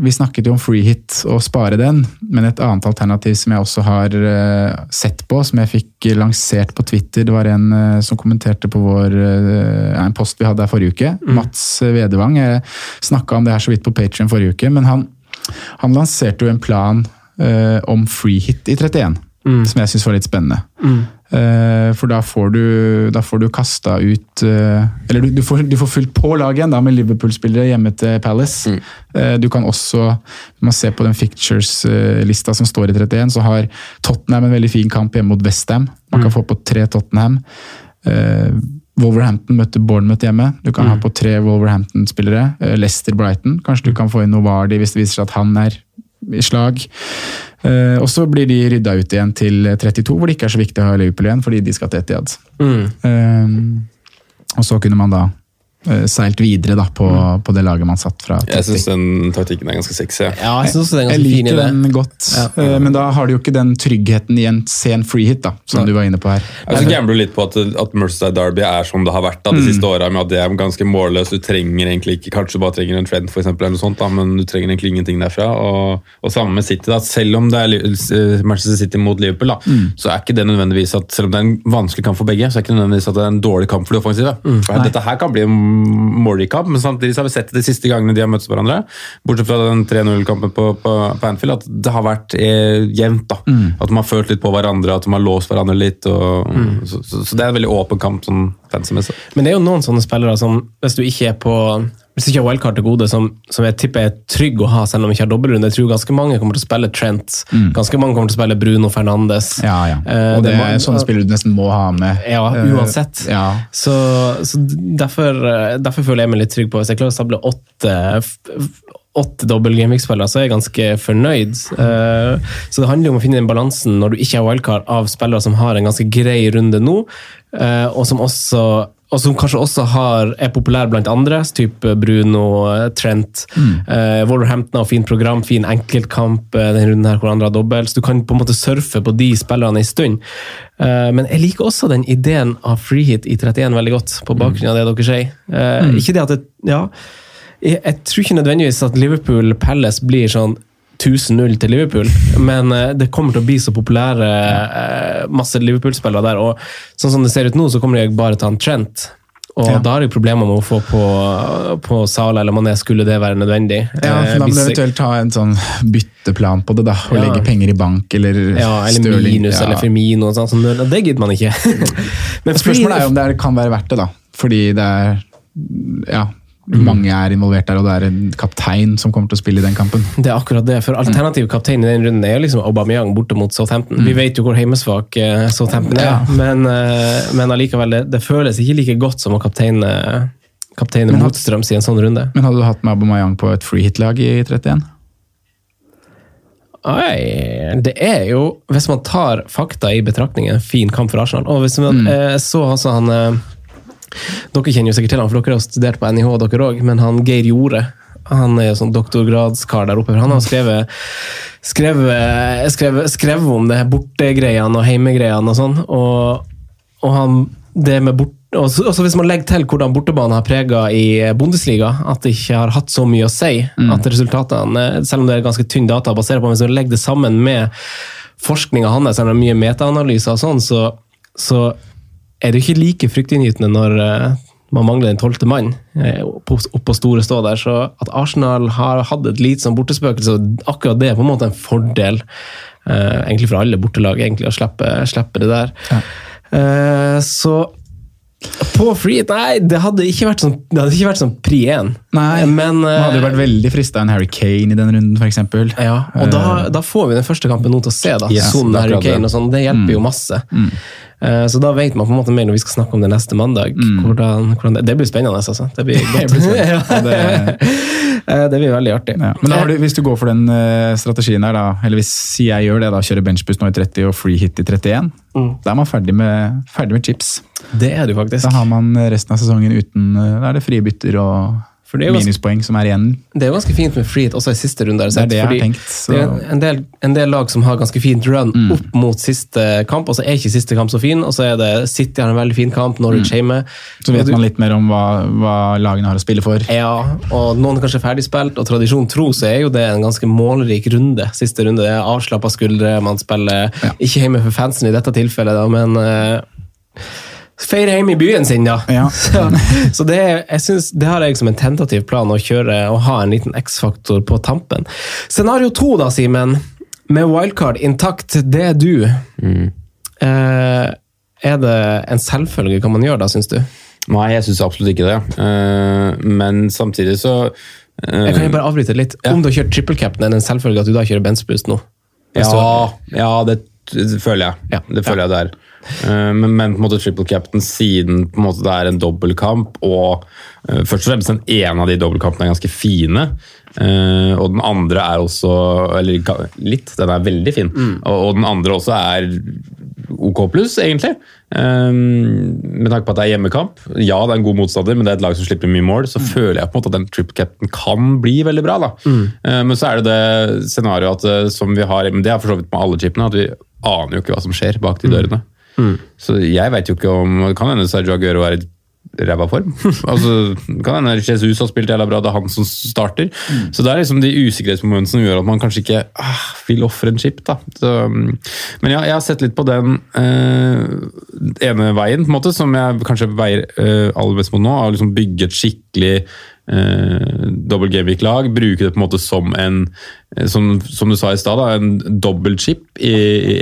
Vi snakket jo om free hit og spare den, men et annet alternativ som jeg også har eh, sett på, som jeg fikk lansert på Twitter, det var en eh, som kommenterte på vår eh, en post vi hadde her forrige uke. Mats Vedevang. Jeg snakka om det her så vidt på Patrion forrige uke, men han, han lanserte jo en plan om free hit i 31, som jeg syns var litt spennende. Eh, For da får du, da får du kasta ut eh, Eller du, du, får, du får fylt på laget igjen da, med Liverpool-spillere hjemme til Palace. Mm. Du kan også, når man ser på den fictures-lista som står i 31, så har Tottenham en veldig fin kamp hjemme mot Westham. Man kan få på tre Tottenham. Eh, Wolverhampton møtte Bournemouth hjemme. Du kan ha på tre Wolverhampton-spillere. Eh, Leicester-Brighton. Kanskje du kan få inn Novardi hvis det viser seg at han er i slag. Eh, og så blir de rydda ut igjen til 32, hvor det ikke er så viktig å ha Liverpool igjen, fordi de skal til Etiad. Mm. Eh, og så kunne man da seilt videre da, på, på det laget man satt fra 30. Jeg syns den taktikken er ganske sexy. ja. Ja, jeg synes den det er ganske Jeg liker fin idé. den godt, Ja. eh, men da har du jo ikke den tryggheten i en sen freehit, da, som du var inne på her. Jeg gambler litt på at, at Merseyside Derby er som det har vært da, de siste åra, med at det er ganske målløst. Du trenger egentlig ikke Kanskje du bare trenger en friend for eksempel, eller noe sånt, da, men du trenger egentlig ingenting derfra. Og, og samme med City. da, Selv om det er eh, Manchester City mot Liverpool, da, så er ikke det nødvendigvis at selv om det er en vanskelig kamp for begge, så er det ikke nødvendigvis at det er en dårlig kamp for de offensive. For Dette her kan bli en Morley-kamp, men samtidig har vi sett det de siste gangene de har møtt hverandre, bortsett fra den 3-0-kampen på, på, på Anfield, at det har vært eh, jevnt. da, At de har følt litt på hverandre, at de har låst hverandre litt. og så, så, så det er en veldig åpen kamp sånn fancy-messig. Men det er jo noen sånne spillere som, hvis du ikke er på hvis ikke har wildcard til gode, som, som jeg tipper er trygg å ha selv om de ikke har dobbeltrunde. Jeg tror ganske mange kommer til å spille Trent. Ganske mange kommer til å spille Bruno Fernandes. Ja, ja. Eh, Og det, det er sånne spillere du nesten må ha med. Ja, Eh, uansett. Ja. Så, så derfor, eh, derfor føler jeg meg litt trygg på Hvis jeg klarer å stable åtte, åtte dobbel gameweek-spillere, så er jeg ganske fornøyd. Så det handler jo om å finne den balansen når du ikke har wildcard, av spillere som har en ganske grei runde nå, og som også og som kanskje også har, er populær blant andre, type Bruno, Trent. Trent. Eh, Wolverhampton har fint program, fin enkeltkamp eh, denne runden her hvor andre har dobbelt. Så du kan på en måte surfe på de spillerne en stund. Eh, men jeg liker også den ideen av freehit i 31 veldig godt, på bakgrunn av det dere sier. Eh, Ikke det at det, ja, jeg, jeg tror ikke nødvendigvis at Liverpool Palace blir sånn 1000-0 til Liverpool, men eh, det kommer til å bli så populære eh, masse Liverpool-spillere der. og Sånn som det ser ut nå, så kommer de bare til han Trent. Og Ja. da har de problemer med å få på, på Sala eller Mané, skulle det være nødvendig. Ja, for Da må du eventuelt ha en sånn bytteplan på det, da. Og Ja. legge penger i bank eller ja, eller Stirling. minus Ja. eller Firmino. sånn, så det gidder man ikke. Men Spørsmålet er jo om det kan være verdt det, da. Fordi det er ja, mange er involvert der, og det er en kaptein som kommer til å spille i den kampen. Det er akkurat det, for alternativ kaptein i den runden er jo liksom Aubameyang borte mot Southampton. Vi vet jo hvor heimesvak eh, Southampton er, Ja. men, eh, men allikevel, det, det føles ikke like godt som å kapteine, kapteine motstrøms i en sånn runde. Men hadde du hatt med Aubameyang på et free hit-lag i 31? Oi, det er jo, hvis man tar fakta i betraktning, en fin kamp for Arsenal. Og hvis man mm. så altså han eh, Dere kjenner jo sikkert til han, for dere har studert på NIH, dere òg, men han Geir Jorde han er jo sånn doktorgradskar der oppe. Han har skrevet, skrevet, skrevet, skrevet om det bortegreiene og heimegreiene og sånn. Og, og han det med bort, og så, og så Hvis man legger til hvordan bortebane har prega i Bundesliga, at det ikke har hatt så mye å si, at resultatene, selv om det er ganske tynn data å basere på, hvis man legger det sammen med forskninga hans, eller mye metaanalyser og sånn, så, så er det jo ikke like fryktinngytende når eh, man mangler den tolvte mann eh, oppå opp store stå der. Så at Arsenal har hatt et lite sånn bortespøkelse, akkurat det er på en måte en fordel eh, egentlig for alle bortelag, egentlig, å slippe, slippe det der. Eh, så På free nei, det hadde ikke vært sånn, det hadde ikke vært sånn pri én. Men Man hadde jo vært veldig frista en Harry Kane i den runden, f.eks. Ja, og da, da får vi den første kampen nå til å se, da. Yes, Son, Harry. Kane og sånn. Det hjelper jo masse. Eh, Så da vet man på en måte mer når vi skal snakke om det neste mandag. Hvordan, hvordan det, det blir spennende, altså. Det blir godt. blir spennende. Ja. Det- Eh, det blir veldig artig. Ja. Men du, hvis du går for den eh, strategien der, da, eller hvis jeg gjør det, da, kjører benchboost nå i 30 og free hit i 31, da er man ferdig med, ferdig med chips. Det er du faktisk. Da har man resten av sesongen uten eh, Da er det frie bytter og Minuspoeng som er igjen. Det er jo ganske fint med free hit også i siste runde. Det er det jeg har tenkt, så- Det er en del, en del lag som har ganske fint run opp mot siste kamp, og så er ikke siste kamp så fin, og så er det City har en veldig fin kamp, Norwich hjemme. Så vet du- man litt mer om hva, hva lagene har å spille for. Ja, og noen er kanskje ferdigspilt, og tradisjon tro så er jo det en ganske målrik runde. Siste runde det er avslappa skuldre, man spiller ikke hjemme for fansen i dette tilfellet, da, men uh, Feire hjemme i byen sin, da. Ja. Så, så det, jeg synes, det har jeg som en tentativ plan, å kjøre og ha en liten X-faktor på tampen. Scenario to, da, Simen. Med wildcard intakt, det er du. Eh, er det en selvfølge hva man gjør da, syns du? Nei, jeg syns absolutt ikke det. Eh, men samtidig så eh, Jeg kan jo bare avbryte litt. Om du har kjørt triple cap, er det en selvfølge at du da kjører benchboost nå? Ja, ja det, det føler jeg. Ja. Det føler jeg det er. Eh, Men, men på en måte triple captain siden på en måte det er en dobbeltkamp, og eh, først og fremst den ene av de dobbeltkampene er ganske fine. Uh, og den andre er også Eller litt, den er veldig fin. Og, og den andre også er OK pluss, egentlig. Um, med tanke på at det er hjemmekamp. Ja, det er en god motstander, men det er et lag som slipper mye mål. Så føler jeg på en måte at den triple captain kan bli veldig bra. da. Eh, men så er det det scenarioet at, som vi har Men det er for så vidt med alle chipene, at vi aner jo ikke hva som skjer bak de dørene. Så jeg veit jo ikke om Det kan hende Sergio Aguero er i ræva form. altså, kan hende Jesus har spilt jævla bra, det er han som starter. Så det er liksom de usikkerhetsmomentene som gjør at man kanskje ikke ah, vil ofre en chip. da. Så, mm, men ja, jeg har sett litt på den eh, ene veien, på en måte, som jeg kanskje veier eh, aller mest mot nå. Å liksom bygge et skikkelig eh, double gameweek-lag. Bruke det på en måte som en eh, som, som du sa i stad, en dobbel chip i,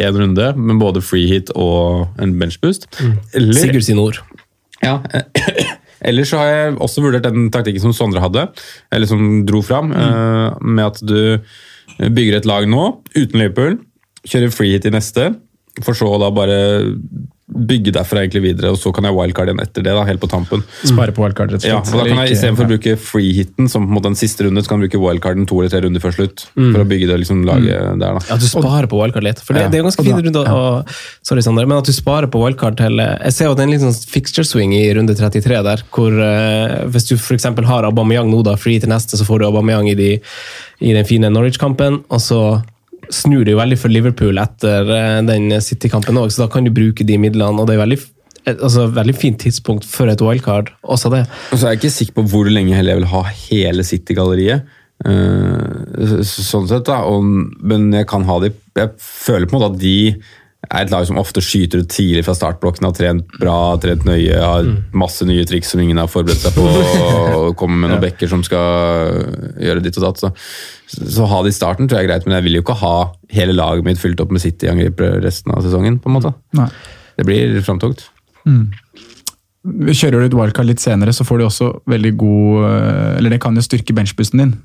én runde, med både free hit og en benchboost. Eller- Sigurd sine ord. Ja. Ellers så har jeg også vurdert den taktikken som Sondre hadde, eller som dro fram, mm. med at du bygger et lag nå, uten Liverpool, kjører free hit i neste, for så da bare bygge derfra egentlig videre, og så kan jeg wildcard igjen etter det, da, helt på tampen. Spare på wildcard, rett og Ja, og da kan jeg Istedenfor å bruke free-hiten som på en måte den siste runde, så kan jeg bruke wildcarden to eller tre runder før slutt. For å bygge det liksom laget der. da. At du sparer på wildcard litt. For det, Ja. det er jo ganske fin runde. å- Sorry, Sander, men at du sparer på wildcard til Jeg ser jo at det er en liten sånn fixture swing i runde 33 der, hvor uh, hvis du f.eks. har Aubameyang nå, da, free til neste, så får du Aubameyang i, de, i den fine Norwich-kampen, og så snur det jo veldig for Liverpool etter eh, den City-kampen òg, så da kan du bruke de midlene, og det er veldig et- Altså, veldig fint tidspunkt for et wildcard, også det. Og så er jeg ikke sikker på hvor lenge jeg vil ha hele City-galleriet. Uh, sånn sett da, og, Men jeg kan ha de Jeg føler på en måte at de er et lag som ofte skyter ut tidlig fra startblokken, har trent bra, trent nøye, har masse nye triks som ingen har forberedt seg på, og kommer med noen bekker som skal gjøre ditt og datt. Så, så ha det i starten tror jeg er greit, men jeg vil jo ikke ha hele laget mitt fylt opp med City-angripere resten av sesongen. på en måte. Nei. Det blir framtungt. Kjører du et wildcard litt senere, så får du også veldig god eh, Eller det kan jo styrke benchboosten din.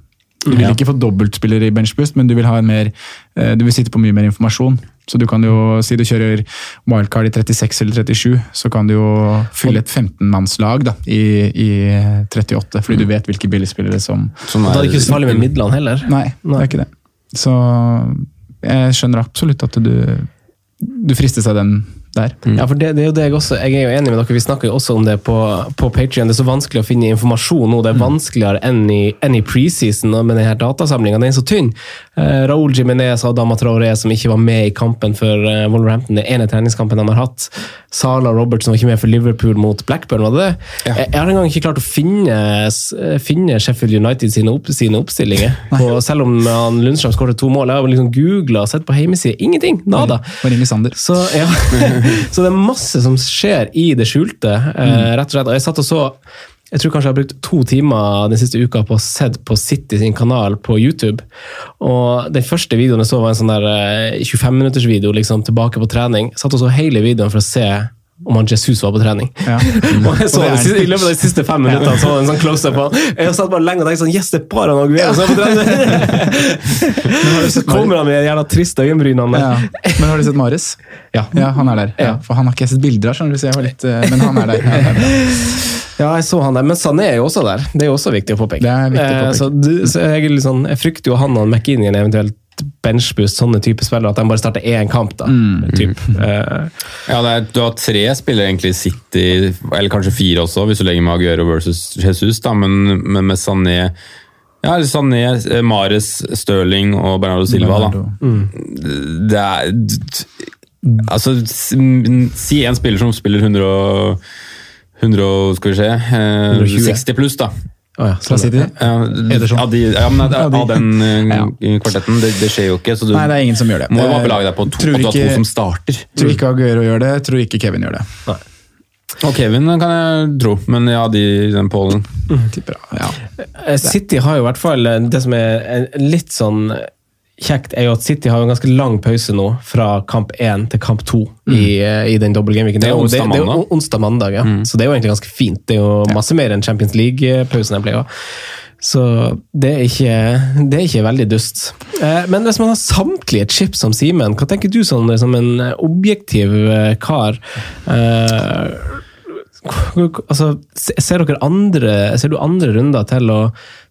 Du vil ikke få dobbeltspiller i benchboost, men du vil ha en mer eh, Du vil sitte på mye mer informasjon. Så du kan jo si du kjører wildcard i 36 eller 37, så kan du jo fylle et 15-mannslag da, i, i 38, fordi du vet hvilke billigspillere som Som er, da er det ikke så farlig med midlene heller. Nei, det er ikke det. Så jeg skjønner absolutt at du, du fristes av den der. Ja, for det, det er jo det jeg også Jeg er jo enig med dere, vi snakker jo også om det på, på Patreon. Det er så vanskelig å finne informasjon nå. Det er vanskeligere enn i, enn i preseason med denne datasamlinga. Den er så tynn. Eh, Raúl Jiménez og Adama Traoré som ikke var med i kampen for eh, Wolverhampton, den ene treningskampen de har hatt. Sala Robertson var ikke med for Liverpool mot Blackburn, var det det? Jeg, jeg har engang ikke klart å finne, finne Sheffield United sine, opp, sine oppstillinger. Og selv om han Lundstrøm skåret to mål. Jeg har liksom googla og sett på hjemmesida. Ingenting! Nada. Så, ja. så det er masse som skjer i det skjulte, eh, rett og slett. Og jeg satt og så jeg tror kanskje jeg har brukt to timer den siste uka på å se på City sin kanal på YouTube. Og Den første videoen jeg så, var en sånn der eh, 25 minutters video liksom, tilbake på trening. Jeg satt og så hele videoen for å se om han Jesus var på trening. Ja. Og jeg så det det, I løpet av de siste fem minuttene så var det en sånn close-up på han. Jeg satt bare lenge og tenkte sånn Yes, det er bare han Aguero som er på trening! Så kommer han med de jævla triste øyenbrynene. Ja. Men har du sett Maris? Ja. Ja, han er der. Ja. For han har ikke sett bilder av, skjønner du, så jeg var litt eh, Men han er der. Ja, er jeg så han der, men Sané er jo også der. Det er jo også viktig å påpeke. Det er viktig å Eh, påpeke. Så, du, så jeg, liksom, jeg frykter jo han og McInnian eventuelt benchboost, sånne type spillere, at de bare starter én kamp. da. Mm. Typ. Uh, Ja, det er, Du har tre spillere egentlig i City, eller kanskje fire også, hvis du legger med Aguero versus Jesus, da, men, men med Sané ja, Sané, eh, Mares, Stirling og Bernardo Silva. da. Mm. Det er Altså, si en spiller som spiller 100 og 100 og, skal vi se, eh, 60 pluss, da. Å ja, sånn. Ja, Ederson. av, de, ja, men av, de. den eh, kvartetten. Det, det skjer jo ikke. Så du Nei, det er ingen som gjør det. må jo bare Eh, belage deg på to, tror at du har ikke- to som starter. Tror ikke Aguero gjør det, tror ikke Kevin gjør det. Og Kevin kan jeg tro, men ja, de i den pollen. Tipper, ja. Eh, City har jo i hvert fall eh, Det som er eh, litt sånn kjekt, er jo at City har en ganske lang pause nå, fra kamp 1 til kamp 2 i, eh, i den doble gameweeken. Det det, det er jo onsdag mandag, ja. Så det er jo egentlig ganske fint. Det er jo masse mer enn Champions League-pausen jeg pleier. Så det er, ikke, det er ikke veldig dust. Eh, Men hvis man har samtlige chips som Simen, hva tenker du sånn, som en objektiv eh, kar? Eh, altså, ser, dere andre, ser du andre runder til å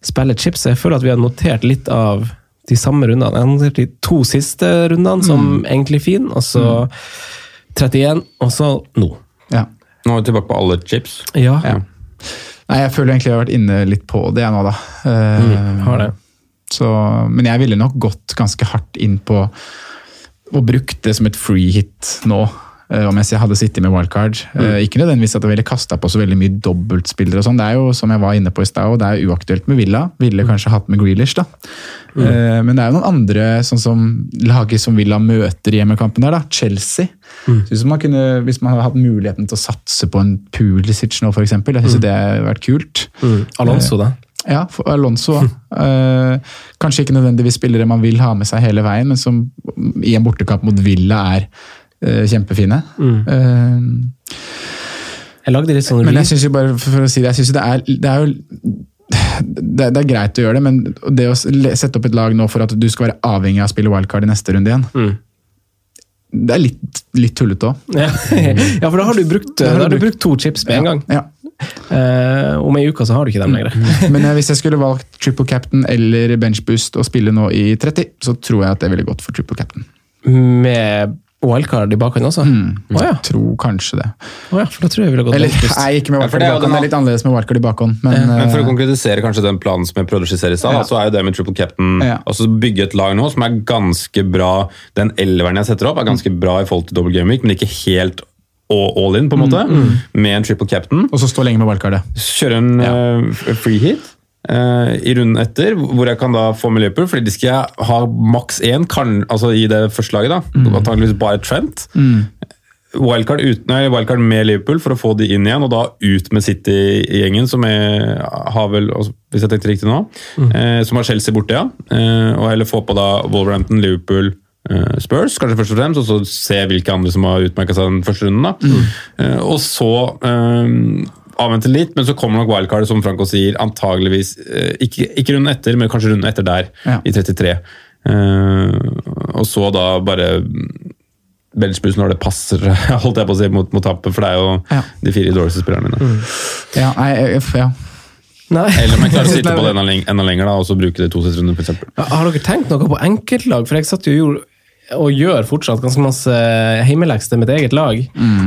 spille chips? Jeg føler at vi har notert litt av de samme rundene. Jeg de to siste rundene som egentlig fin, og så 31, og så nå. ja. Nå er vi tilbake på alle chips. Ja, Ja. Nei, jeg føler egentlig jeg har vært inne litt på det jeg nå, da. Uh, Mm, har det. Så, men jeg ville nok gått ganske hardt inn på og brukt det som et free hit nå. Eh, mens jeg hadde sittet med wildcard. Mm. Ikke nødvendigvis at jeg ville kasta på så veldig mye dobbeltspillere. og sånn. Det er jo som jeg var inne på i sted, og det er uaktuelt med Villa. Ville kanskje hatt med Grealish, da. Eh, Men det er jo noen andre, sånn som laget som Villa møter i hjemmekampen der, da. Chelsea. Synes man kunne, hvis man hadde hatt muligheten til å satse på en Pulisic nå, f.eks. Jeg syns det hadde vært kult. Alonso, da. Ja, for Alonso. eh, kanskje ikke nødvendigvis spillere man vil ha med seg hele veien, men som i en bortekamp mot Villa er eh, kjempefine. Eh, Jeg lagde litt sånn men jeg synes jo bare, for, å si det, jeg synes jo det er, det er jo det, det er greit å gjøre det, men det å sette opp et lag nå for at du skal være avhengig av å spille wildcard i neste runde igjen, det er litt, litt tullete òg. ja. ja, for da har du brukt, da har du brukt to chips med en gang. Ja. Uh, om ei uke så har du ikke dem lenger. Men eh, hvis jeg skulle valgt triple captain eller bench boost og spille nå i 30, så tror jeg at det ville gått for triple captain. Med wildcard i bakhånd også? Å ja. Tror kanskje det. Oh, ja, for da tror jeg jeg ville gått Eller nei, ikke med wildcard det i bakhånd. Det er litt annerledes med wildcard i bakhånd. Men, Men for å eh, konkretisere kanskje den planen som jeg prøvde å skissere i stad, Ja. så er jo det med triple captain Ja. altså bygge et lag nå som er ganske bra Den elveren jeg setter opp, er ganske bra i forhold til double game week, men ikke helt all all in, på en måte, med en triple captain. og så stå lenge med wildcardet. Kjøre en eh, free hit eh, i runden etter, hvor jeg kan da få med Liverpool, fordi de skal jeg ha maks én kan, altså i det første laget. da, Antakeligvis bare Trent. Wildcard, uten, nei, wildcard med Liverpool for å få de inn igjen, og da ut med City-gjengen, som er, har vel, altså, hvis jeg tenkte riktig nå, eh, som har Chelsea borte, ja. Eh, og heller få på da Wolverhampton, Liverpool, eh, Spurs, kanskje først og fremst, og så se hvilke andre som har utmerka seg den første runden. da. Mm. og så eh, avvente litt, men så kommer nok wildcard, som Franco sier, antageligvis eh, ikke, ikke runden etter, men kanskje runden etter der, Ja. i 33. Uh, og så da bare benchbus når det passer, holdt jeg på å si, mot, mot tappet, for det er jo Ja. de fire dårligste spillerne mine. Ja, nei, jeg- ja. Nei. Eller om jeg klarer å sitte på det enda, enda lenger da, og så bruke det to siste runder, f.eks. Har dere tenkt noe på enkeltlag? For jeg satt jo og gjorde og gjør fortsatt ganske masse hjemmelekser mitt eget lag.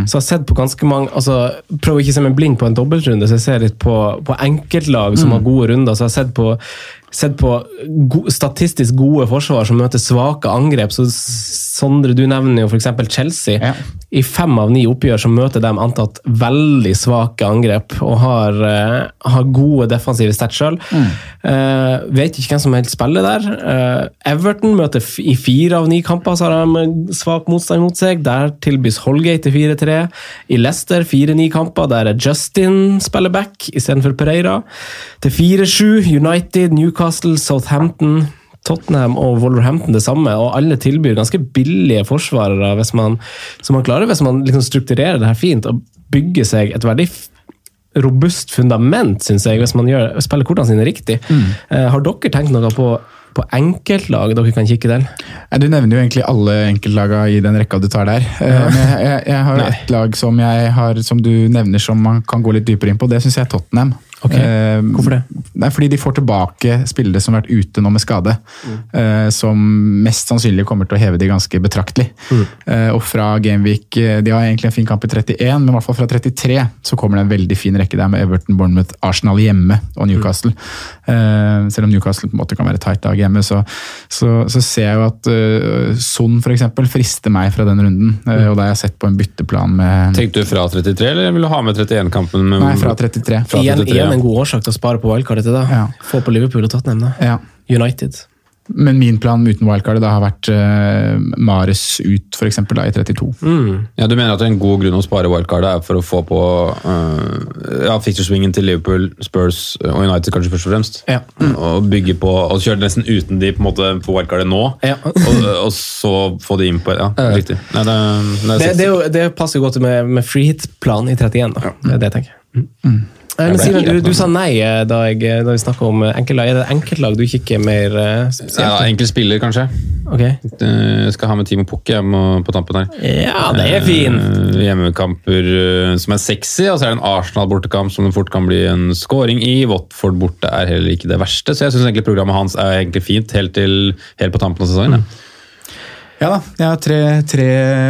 Så jeg har sett på ganske mange altså Prøver ikke å se meg blind på en dobbeltrunde, så jeg ser litt på, på enkeltlag som har gode runder. Så jeg har sett på, sett på go, statistisk gode forsvar som møter svake angrep. Så Sondre, du nevner jo f.eks. Chelsea. Ja. I fem av ni oppgjør så møter de antatt veldig svake angrep og har, uh, har gode defensive stats sjøl. Eh, vet ikke hvem som helst spiller der. Uh, Everton møter i fire av ni kamper så har de svak motstand mot seg. Der tilbys Holgate til 4-3. I Leicester fire-ni kamper, der er Justin spiller back istedenfor Pereira. Til 4-7 United, Newcastle, Southampton. Tottenham og Wolverhampton det samme, og alle tilbyr ganske billige forsvarere hvis man, som man klarer hvis man liksom strukturerer det her fint og bygger seg et veldig robust fundament, syns jeg, hvis man gjør, spiller kortene sine riktig. Eh, har dere tenkt noe på, på enkeltlag dere kan kikke til? Du nevner jo egentlig alle enkeltlagene i den rekka du tar der. Eh, Men jeg, jeg, jeg har jo Nei. ett lag som, har, som du nevner som man kan gå litt dypere inn på. Det syns jeg er Tottenham. Ok, Eh, hvorfor det? Nei, fordi de får tilbake spillere som har vært ute nå med skade. eh, som mest sannsynlig kommer til å heve de ganske betraktelig. Eh, og fra Gameweek eh, De har egentlig en fin kamp i 31, men i hvert fall fra 33 så kommer det en veldig fin rekke der med Everton, Bournemouth, Arsenal hjemme og Newcastle. Eh, selv om Newcastle på en måte kan være tight dag hjemme, så, så, så ser jeg jo at uh, Son f.eks. frister meg fra den runden. eh, og da har jeg sett på en bytteplan med Tenkte du fra 33, eller vil du ha med 31-kampen? Nei, fra 33. Fra Igjen, 33, ja. Igjen en god årsak til å spare på wildcardet til det. Ja. Få på Liverpool og Tottenham, da. Ja. United. Men min plan uten wildcardet har vært uh, Mares ut, for eksempel, da i 32. Ja, Du mener at en god grunn å spare wildcardet er for å få på uh, ja, fixture-swingen til Liverpool, Spurs og United kanskje først og fremst? Ja. Og bygge på, og kjøre nesten uten de på en måte på wildcardet nå, Ja. og, og så få de inn på Ja, riktig. Nei, det, det, Det, det, jo, det passer jo godt med, med free hit-planen i 31, da. Det er det jeg tenker. Eh, Men ble Simen, du, du sa nei eh, da, jeg, da vi snakka om eh, enkeltlag. Er det enkeltlag du kikker mer eh, ja, spesielt? Enkel spiller, kanskje. Okay. Jeg skal ha med Timo Pukki på tampen her. Ja, det er fin! Eh, Hjemmekamper eh, som er sexy, og så er det en Arsenal-bortekamp som det fort kan bli en scoring i. Watford borte er heller ikke det verste, så jeg syns programmet hans er egentlig fint helt, til, helt på tampen av sesongen. ja. Ja da, jeg har tre, tre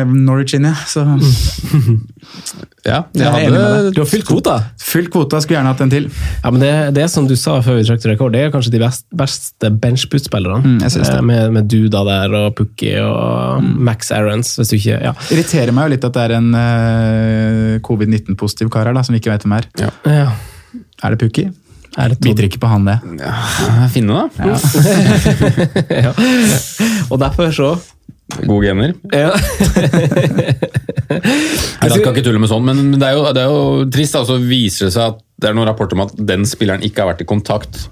Norwich inne, så Ja, jeg Jeg hadde Du har fylt kvota! Fylt kvota, skulle gjerne hatt en til. Ja, men det, det er som du sa før vi trakk til rekord, det er kanskje de best, beste benchboot-spillerne. Mm, jeg synes det. Eh, med, med Duda der og Pukki og Max Aarons, hvis du ikke Ja. Irriterer meg jo litt at det er en uh, covid-19-positiv kar her da, som vi ikke vet hvem er. ja. Er det Pukki? Er det Biter ikke på han, det. Ja, finne, da. ja. Og derfor så Gode gener. ja. Jeg skal ikke tulle med sånn, men det er jo, det er jo trist. Altså viser det seg at det er noen rapporter om at den spilleren ikke har vært i kontakt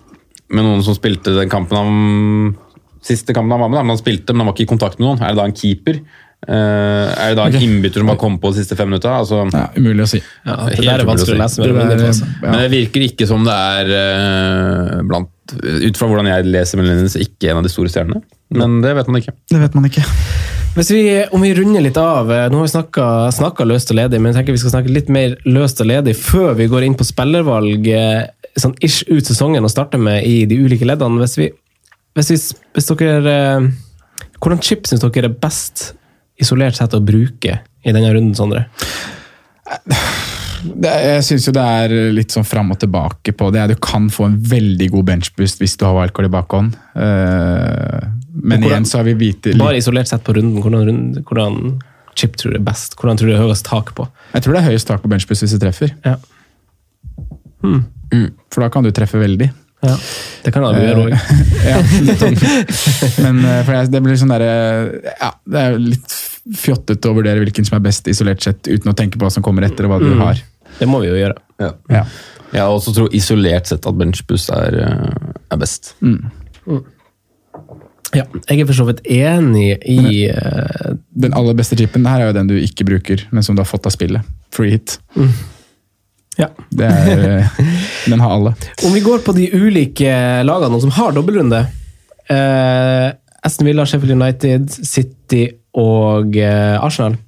med noen som spilte den kampen han Siste kampen han var med, men han spilte, men han var ikke i kontakt med noen. Er det da en keeper? Eh, er det da en okay. innbytter som har kommet på de siste fem minutta? Altså, Ja, umulig å si. ja, det der er vanskelig å lese. Det der, altså. ja. Men det virker ikke som det er eh, blant Ut fra hvordan jeg leser så ikke en av de store stjernene. Men det vet man ikke. Det vet man ikke. Hvis vi, om vi runder litt av, eh, Nå har vi snakka løst og ledig, men jeg tenker vi skal snakke litt mer løst og ledig før vi går inn på spillervalg eh, sånn ish ut sesongen og starter med i de ulike leddene. Hvis, vi, hvis, vi, hvis dere eh, Hvordan chip syns dere er best isolert sett å bruke i denne runden, Sondre? Det, jeg syns jo det er litt sånn fram og tilbake på det. Du kan få en veldig god benchboost hvis du har wildcard i bakhånd. Eh, men hvordan- igjen så har vi hvite Bare isolert sett på runden, hvordan, hvordan chip tror du er best? Hvordan tror du det er høyest tak på? Jeg tror det er høyest tak på benchboost hvis du treffer. Ja. For da kan du treffe veldig. ja. Det kan du gjøre òg. ja, sånn. Men eh, for jeg, det blir sånn derre Ja, det er litt fjottete å vurdere hvilken som er best isolert sett, uten å tenke på hva som kommer etter, og hva du har. Det må vi jo gjøre. Ja. Jeg også tror isolert sett at benchboost er, eh, er best. Ja, jeg er for så vidt enig i eh, Den aller beste chipen her er jo den du ikke bruker, men som du har fått av spillet. Free hit. Ja. Det er, eh, den har alle. Om vi går på de ulike lagene som har dobbeltrunde eh, Aston Villa, Sheffield United, City og eh, Arsenal.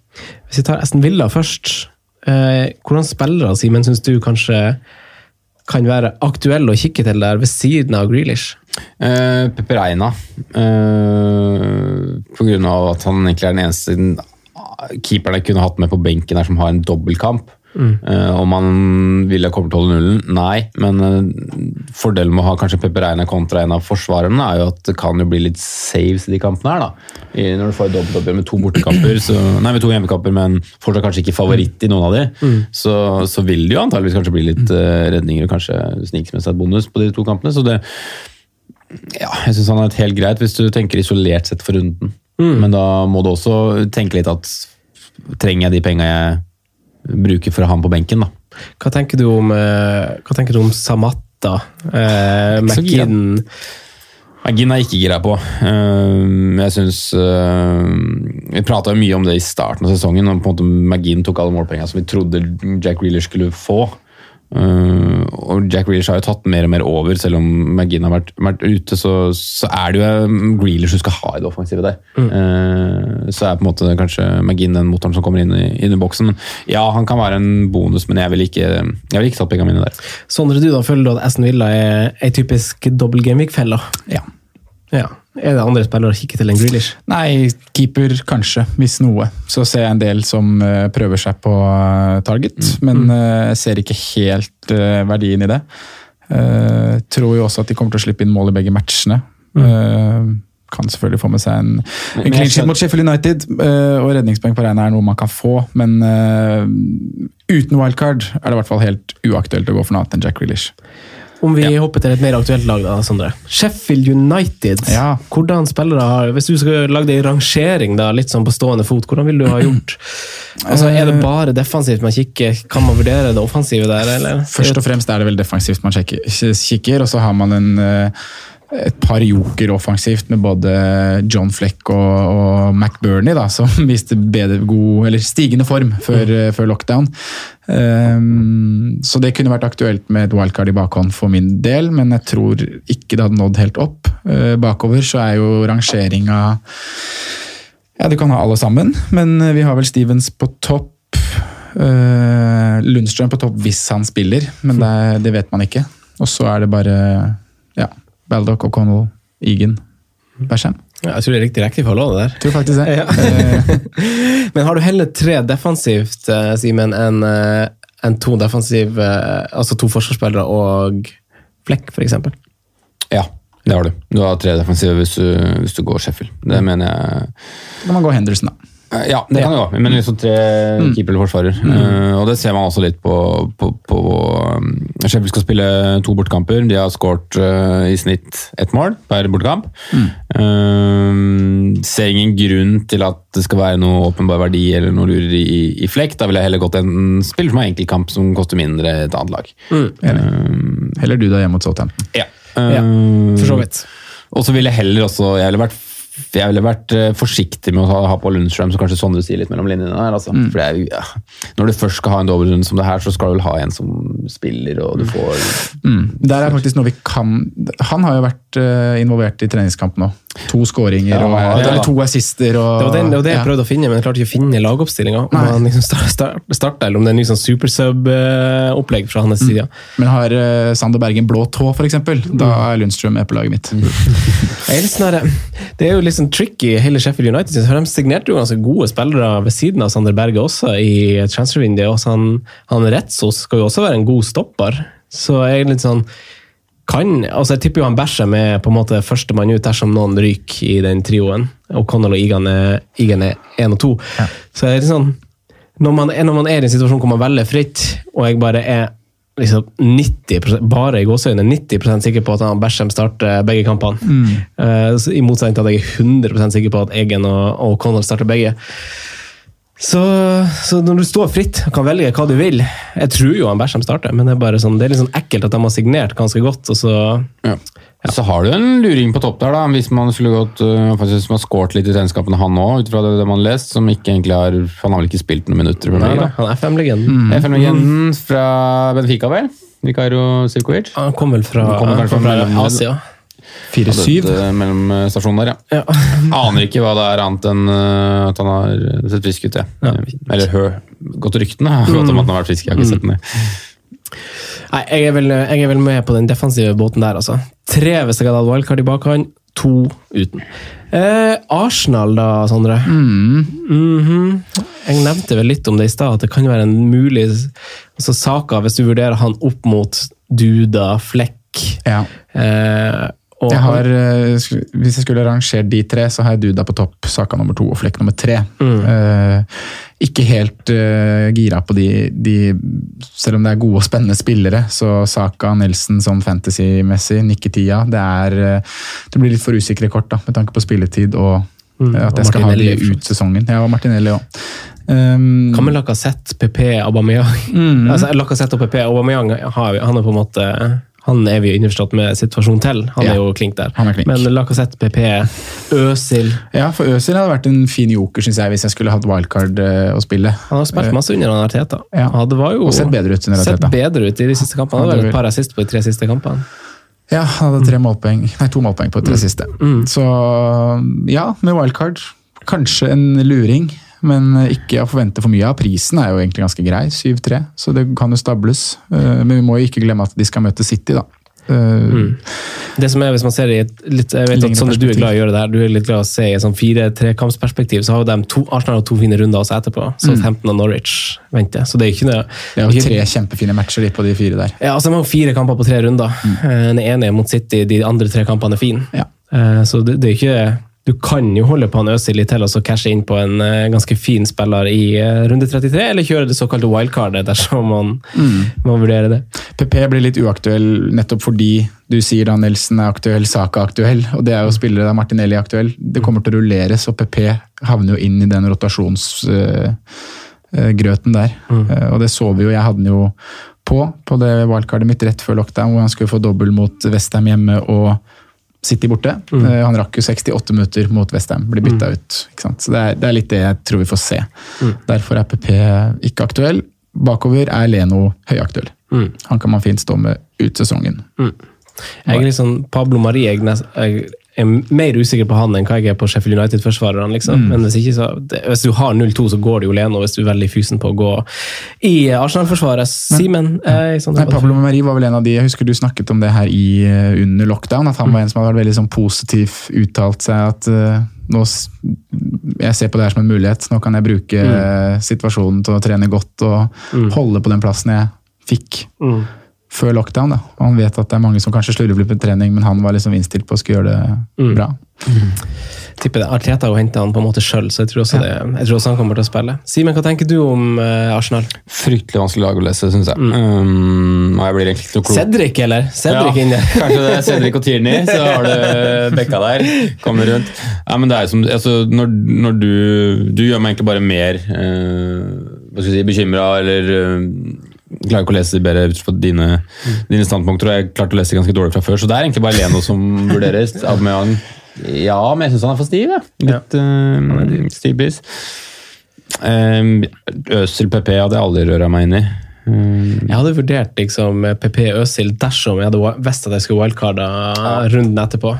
Hvis vi tar Aston Villa først, eh, hvordan spillere Simen, syns du kanskje kan være aktuelle å kikke til der, ved siden av Grealish? Uh, Pepereina. Uh, på grunn av at han egentlig er den eneste keeperen jeg kunne hatt med på benken her som har en dobbeltkamp. Eh, om han ville komme til å holde nullen? Nei, men eh, fordelen med å ha kanskje Pepereina kontra en av forsvarerne er jo at det kan jo bli litt saves i de kampene her. da. I, når du får dobbelt dobbeltoppgjør med to bortekamper, så, nei, med to hjemmekamper, men fortsatt kanskje ikke favoritt i noen av de, så, så vil det jo antageligvis kanskje bli litt eh, redninger og kanskje snikes med seg et bonus på de to kampene. så det ja, jeg syns han er et helt greit hvis du tenker isolert sett for runden. Men da må du også tenke litt at trenger jeg de penga jeg bruker for å ha ham på benken, da. Hva tenker du om, eh, hva tenker du om Samatta? Eh, McGinn? McGinn er ikke gira på. Uh, jeg synes uh, Vi prata mye om det i starten av sesongen, og på en måte McGinn tok alle målpengene som vi trodde Jack Reeler skulle få. Uh, og Jack Grealish har jo tatt mer og mer over, selv om McGinn har vært, vært ute. Så, så, er det jo Grealish du skal ha i det offensive der. Mm. Uh, så er på en måte kanskje McGinn den motoren som kommer inn i, inn i boksen. Ja, han kan være en bonus, men jeg vil ikke, jeg vil ikke tatt pengene mine der. Sondre, du da føler du at Aston Villa er ei typisk dobbel gameweek-felle? Ja. ja. Er det andre spillere å kikke til enn Grealish? Nei, keeper kanskje, hvis noe. Så ser jeg en del som uh, prøver seg på uh, target, mm. men uh, ser ikke helt verdien i det. tror jo også at de kommer til å slippe inn mål i begge matchene. Mm. kan selvfølgelig få med seg en, en clean sheet mot Sheffield United, og redningspoeng på regnet er noe man kan få, men uten wildcard er det i hvert fall helt uaktuelt å gå for noe annet enn Jack Grealish. Om vi ja. hopper til et mer aktuelt lag, da, Sondre. Sheffield United. Ja. Hvordan spillere har Hvis du skal lage en rangering da, litt sånn på stående fot, hvordan vil du ha gjort? Altså, Er det eh. bare defensivt man kikker? Kan man vurdere det offensive der, eller? Først og fremst er det vel defensivt man kikker, og så har man en uh, et par joker offensivt med både John Fleck og, og McBurney, da, som viste bedre, god, eller stigende form før, mm. før lockdown. Um, så det kunne vært aktuelt med et wildcard i bakhånd for min del, men jeg tror ikke det hadde nådd helt opp. Uh, bakover så er jo rangeringa Ja, du kan ha alle sammen, men vi har vel Stevens på topp. Uh, Lundstrøm på topp hvis han spiller, men det, det vet man ikke. Og så er det bare ja, Baldock, O'Connell, Egan, Basham. Ja, jeg tror det er riktig rekkefølge det der. Tror faktisk det. Ja. Men har du heller tre defensivt, eh, Simen, enn eh, en to defensiv, eh, altså to forsvarsspillere og Flekk, f.eks.? Ja, det har du. Du har tre defensive hvis du, hvis du går Sheffield. Det mm. mener jeg. Da må man gå Henderson, da. Eh, ja, det kan det gå. Men liksom tre mm. keeper eller forsvarer. Mm. Uh, og det ser man også litt på, på, på um, Sheffield skal spille to bortkamper. De har skåret uh, i snitt ett mål per bortekamp. Mm. Uh, ser ingen grunn til at det skal være noe åpenbar verdi eller noe lurer i, i flekk. Da ville jeg heller gått en spiller som har enkeltkamp som koster mindre et annet lag. Mm. heller du da hjemme mot Southampton. Ja. ja. For så vidt. Og så ville jeg heller også Jeg ville vært jeg ville vært eh, forsiktig med å ha på Lundstrøm, som kanskje Sondre sier litt mellom linjene der. Altså. Mm. For er, ja. Når du først skal ha en dobbeltrunde som det her, så skal du vel ha en som spiller, og du mm. får mm. Der er faktisk noe vi kan Han har jo vært involvert i treningskampen nå. To skåringer ja, og ja. eller to assister. Og, det var det, det, var det jeg prøvde å finne, men jeg klarte ikke å finne lagoppstillinga. Om han liksom starta, eller om det er en ny sånn supersub-opplegg fra hans side. Mm. Men har uh, Sander Bergen blå tå, f.eks., da er Lundstrøm med på laget mitt. Mm. det er jo litt sånn tricky, hele Sheffield United. For de signerte jo ganske gode spillere ved siden av Sander Berge også i transfervinduet. Han, han Retzos skal jo også være en god stopper. Så jeg er litt sånn kan altså Jeg tipper jo han bæsjer med på en måte førstemann ut dersom noen ryker i den trioen. Og Connell og Igan er, er én og to. Ja. Så er litt sånn når man, når man, er i en situasjon hvor man velger fritt, og jeg bare er liksom 90 bare i gåsøgne, 90% sikker på at han Bæsjem starter begge kampene. Mm. Uh, I motsetning til at jeg er 100% sikker på at Egen og, og Connell starter begge. Så, så, når du står fritt og kan velge hva du vil Jeg tror jo han Bæsjem starter, men det er bare sånn, det er litt sånn ekkelt at de har signert ganske godt. og så... Ja. Ja. Så har du en luring på topp der, da, hvis man skulle gått uh, faktisk har skåret litt i regnskapene, han òg, ut fra det, det man har lest. Som ikke egentlig har Han har vel ikke spilt noen minutter? Nei, nei, han er FM-legenden. Mm. FM-legenden fra Benfica, vel? Vikairo Sivkovic? Han kommer vel fra, kom vel fra, fra Asia. 4-7. Mellom eh, der, ja. ja. Aner ikke hva det er annet enn uh, at han har sett frisk ut. Ja. ja. Eller hør, gått ryktene om at han har vært frisk. Jeg har ikke sett den. Nei, jeg er, vel, jeg er vel med på den defensive båten der, altså. Tre hvis jeg hadde hatt wildcard i bakhånd, to uten. Eh, Arsenal, da, Sondre. Mm. Mm -hmm. Jeg nevnte vel litt om det i stad, at det kan være en mulig altså, Saka, hvis du vurderer han opp mot Duda, Flekk ja. Eh, jeg har, eh, hvis jeg skulle rangert de tre, så har jeg Duda på topp, Saka nummer to og Flekk nummer tre. Mm. Uh, ikke helt uh, gira på de, de, Selv om det er gode og spennende spillere, så Saka, Nelson sånn fantasy-messig, nikketia det, er, uh, det blir litt for usikre kort da, med tanke på spilletid og mm. at jeg skal ha de ut sesongen. Ja, og Martinelli òg. Um, Hva med Lacassette, PP, Aubameyang? Mm. Altså, Lacassette og PP, Aubameyang han er på en måte Han er vi jo innforstått med situasjonen til. Han Ja. er jo klink der. Er klink. Men Lacassette, PP, Øsil Ja, for Øsil hadde vært en fin joker, synes jeg, hvis jeg skulle hatt wildcard eh, å spille. Han har spilt masse under Arteta. Ja. Han var jo Og sett bedre ut under sett bedre ut i de siste kampene. Han hadde vært vel et par assist på de tre siste kampene. Ja, han hadde tre målpoeng, nei, to målpoeng på de tre siste. Så ja, med wildcard. Kanskje en luring, men ikke å forvente for mye av. Prisen er jo egentlig ganske grei, 7-3, så det kan jo stables. Eh, Men vi må jo ikke glemme at de skal møte City, da. Mm. Det som er, hvis man ser det i et litt, jeg vet at sånn du er glad i å gjøre det her, du er litt glad i å se i et sånn fire-trekampsperspektiv, så har jo de to, Arsenal to fine runder også etterpå. Så 15 og Norwich venter. Så det er ikke noe Det er jo tre kjempefine matcher de på de fire der. Ja, altså De har fire kamper på tre runder. Mm. Den ene er mot City, de andre tre kampene er fine. Ja. Eh, Så det, det er ikke Du kan jo holde på han Øzil litt til og så cashe inn på en eh, ganske fin spiller i eh, runde 33, eller kjøre det såkalte wildcardet dersom man, man vurderer det. PP blir litt uaktuell nettopp fordi du sier da Nelson er aktuell, Saka er aktuell, og det er jo spillere der Martinelli er aktuell. Det kommer til å rulleres, og PP havner jo inn i den rotasjonsgrøten der. Eh, og det så vi jo, jeg hadde den jo på, på det wildcardet mitt rett før lockdown, hvor han skulle få dobbel mot Westham hjemme og City borte. Mm. han rakk jo 68 minutter mot Westham, blir bytta ut. Ikke sant? Så det er, det er litt det jeg tror vi får se. Derfor er PP ikke aktuell. Bakover er Leno høyaktuell. Han kan man fint stå med ut sesongen. Er litt sånn Pablo Marie jeg, nes- jeg er mer usikker på han enn hva jeg er på Sheffield United-forsvarerne. liksom. Men hvis, ikke så, hvis du har 0-2, så går det jo Leno hvis du er veldig fysen på å gå i Arsenal-forsvaret. Simen? eh, sånn- Pablo Marie var vel en av de, jeg husker du snakket om det her i, eh, under lockdown, at han var en som hadde vært veldig sånn positiv, uttalt seg at uh, nå, jeg ser på det her som en mulighet, nå kan jeg bruke mm. situasjonen til å trene godt og holde på den plassen jeg fikk før lockdown. Da. Og han vet at det er mange som kanskje slurver litt med trening, men han var liksom innstilt på å skulle gjøre det bra. tipper det. Arteta har henta han på en måte sjøl, så jeg tror, også det, jeg tror også han kommer til å spille. Simen, hva tenker du om uh, Arsenal? Fryktelig vanskelig lag å lese, syns jeg. Um, jeg blir egentlig ikke noe klok. Cedric, eller? Cedric Ja, inne. Kanskje det er Cedric og Tierney, så har du bekka der. Kommer rundt. Ja, men det er som, altså, når, når du Du gjør meg egentlig bare mer uh, hva skal jeg si, bekymra eller eh, Klarer ikke å lese bedre ut fra dine, dine standpunkter, og jeg klarte å lese ganske dårlig fra før. Så det er egentlig bare Leno som vurderes. Aubameyang Ja, men jeg syns han er for stiv. jeg. Litt uh, stivbris. Um, Øsil PP hadde jeg aldri røra meg inn i. Mm. Jeg hadde vurdert liksom PP Øsil dersom jeg hadde visst at jeg skulle wildcarda runden etterpå.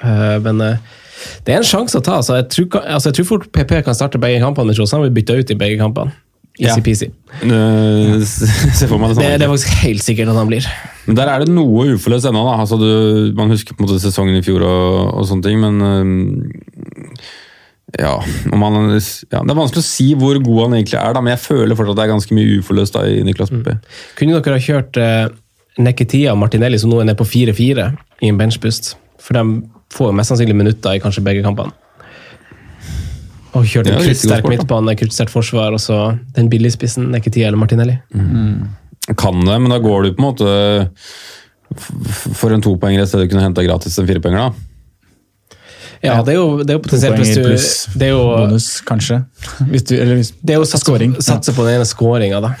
Uh, Men uh, det er en sjanse å ta. Altså, jeg, tror, altså, jeg tror fort PP kan starte begge kampene. Jeg tror han blir bytta ut i begge kampene. Ja. Easy-peasy. uh, for meg det Det, er faktisk helt sikkert at han blir. Men der er det noe uforløst ennå. Altså, du- man husker på en måte sesongen i fjor og, og sånne ting, men øhm, ja, om han, ja, Det er vanskelig å si hvor god han egentlig er, da, men jeg føler fortsatt at det er ganske mye uforløst da, i Niklas Pepe. Kunne dere ha kjørt uh, Neketia og Martinelli, som nå er nede på 4-4, i en benchbust? For de får jo mest sannsynlig minutter i kanskje begge kampene. Og kjørt Det en er riktig kruttsterk midtbane, kruttsterkt forsvar, og så den billigspissen Neketia eller Martinelli. Kan det, men da går du på en måte for en topoenger et sted du kunne henta gratis en firepoenger, da. Ja, det er jo, det er jo potensielt hvis du pluss Det er jo, bonus, kanskje. Hvis du, eller hvis, det er jo sats, Scoring, ja. satse på den ene scoringa, da.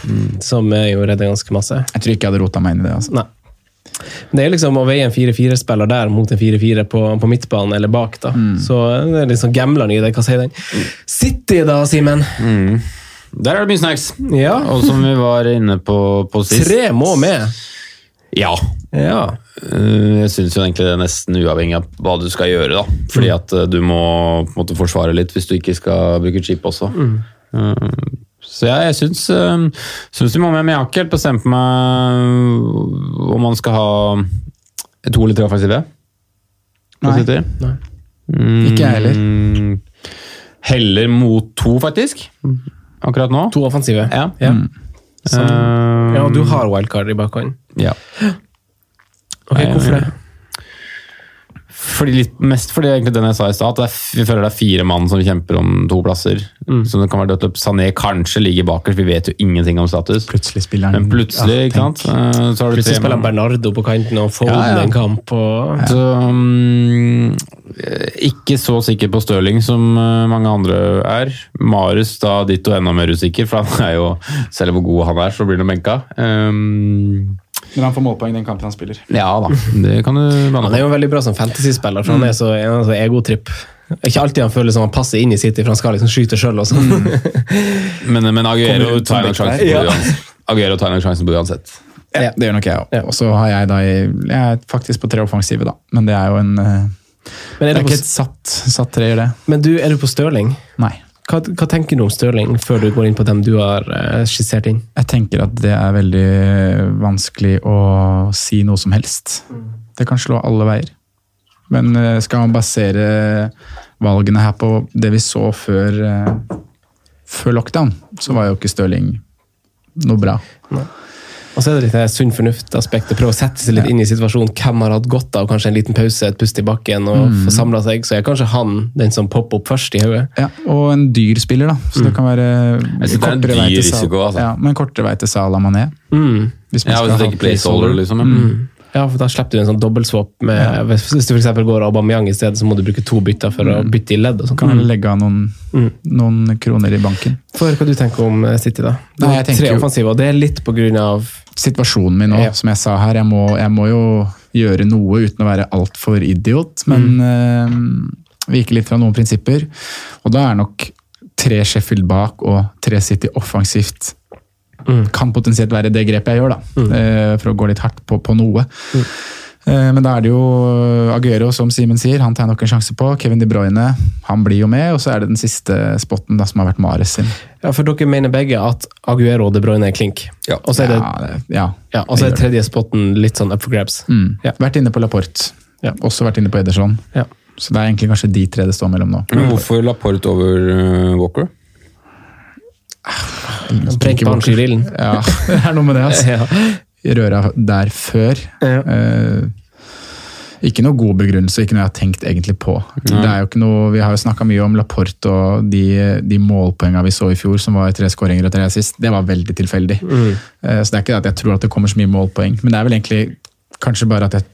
Som jeg jo redder ganske masse. jeg tror ikke jeg hadde rota meg inn i det. altså. Nei. Det er liksom å veie en 4-4-spiller der mot en 4-4 på, på midtbanen eller bak. da. Så det er liksom gambleren i det. Hva sier den? City, da, Simen? Der er det mye snacks! Ja. Og som vi var inne på, på sist Tre må med. Ja. Ja. Eh, Jeg syns jo egentlig det er nesten uavhengig av hva du skal gjøre. da. Fordi at eh, du må på en måte forsvare litt hvis du ikke skal bruke chip også. Eh, Så jeg, jeg syns, eh, syns vi må med, men jeg har ikke helt bestemt meg om man skal ha to eller tre offensive. Nei. Nei. Mm, Ikke jeg heller. Heller mot to, faktisk. Akkurat nå. To offensive. Ja. Ja. Sånn. Eh, ja, og du har wildcard i bakhånd. ja. Ok, Hvorfor det? Fordi litt, mest fordi egentlig den jeg sa i stad, at det er, vi føler det er fire mann som kjemper om to plasser. Så det kan være dødt opp. Sané kanskje ligger bakerst, vi vet jo ingenting om status. Plutselig spiller han Men plutselig, Ja, ikke sant? Eh, Så har du Plutselig spiller han Bernardo på kanten og Foden Ja, ja. en kamp. Og... Så, um, ikke så sikker på Stirling som eh, mange andre er. Marius da ditto enda mer usikker, for han er jo Selv hvor god han er, så blir han benka. Um, Når han får målpoeng den kampen han spiller. Ja da, det kan du banne Han er jo veldig bra som fantasyspiller, for han er så, en så egotripp. Ikke alltid han føler som han passer inn i City, for han skal liksom skyte sjøl. Men, men Aguero tar nok sjansen på uansett. Aguero sjansen på uansett. Ja, det gjør nok jeg òg. Ja. Og så har jeg da Jeg er faktisk på tre offensive, da. Men det er jo en men Men, Det er er du ikke et satt, satt treer, det. men du, er du på Stirling? Nei. Hva, hva tenker du om Stirling før du går inn på dem du har eh, skissert inn? Jeg tenker at det er veldig vanskelig å si noe som helst. Det kan slå alle veier. Men eh, skal man basere valgene her på det vi så før, eh, før lockdown, så var jo ikke Stirling noe bra. Og så er det litt det sunn fornuft-aspektet. Prøve å sette seg litt inn i situasjonen. Hvem har hatt godt av kanskje en liten pause, et pust i bakken og få samla seg? Så er kanskje han den som popper opp først i hodet. Ja, og en dyr spiller, da. Så det kan være er kortere vei til Sal- risiko, altså. Ja, men kortere vei til Salah Mané. Mm. Hvis man Ja, skal ha placeholder, liksom. ja. Ja, for da slipper du en sånn dobbeltswap. Ja. Hvis du eksempel går Aubameyang i stedet, så må du bruke to bytter for å bytte i ledd. og sånn. Kan vel legge av noen, noen kroner i banken. For hva du tenker om eh, City, da? Du Nei, har jeg Tre offensive, og det er litt på grunn av Situasjonen min nå, Ja. som jeg sa her, jeg må, jeg må jo gjøre noe uten å være altfor idiot, men eh, vike litt fra noen prinsipper. Og da er nok tre Sheffield bak og tre City offensivt kan potensielt være det grepet jeg gjør, da. eh, For å gå litt hardt på, på noe. Eh, Men da er det jo Aguero, som Simen sier, han tar nok en sjanse på. Kevin De Bruyne, han blir jo med. Og så er det den siste spotten da, som har vært Mares sin. Ja, for dere mener begge at Aguero og De Bruyne er klink. Ja. Og så er, det, Ja, det, ja. ja, og så er tredje spotten litt sånn up for grabs. Mm. Ja. Vært inne på Laporte. Ja. Også vært inne på Ederson. Ja. Så det er egentlig kanskje de tre det står mellom nå. Men hvorfor Laporte over uh, Walker? Brent ilden. Ja, det er noe med det. altså. Ja. Røra der før. Ja. Uh, ikke noe god begrunnelse, ikke noe jeg har tenkt egentlig på. Det er jo ikke noe, Vi har jo snakka mye om Laporte og de, de målpoengene vi så i fjor, som var tre skåringer og tre sist. Det var veldig tilfeldig. Mm. Eh, Så det er ikke det at jeg tror at det kommer så mye målpoeng, men det er vel egentlig kanskje bare at jeg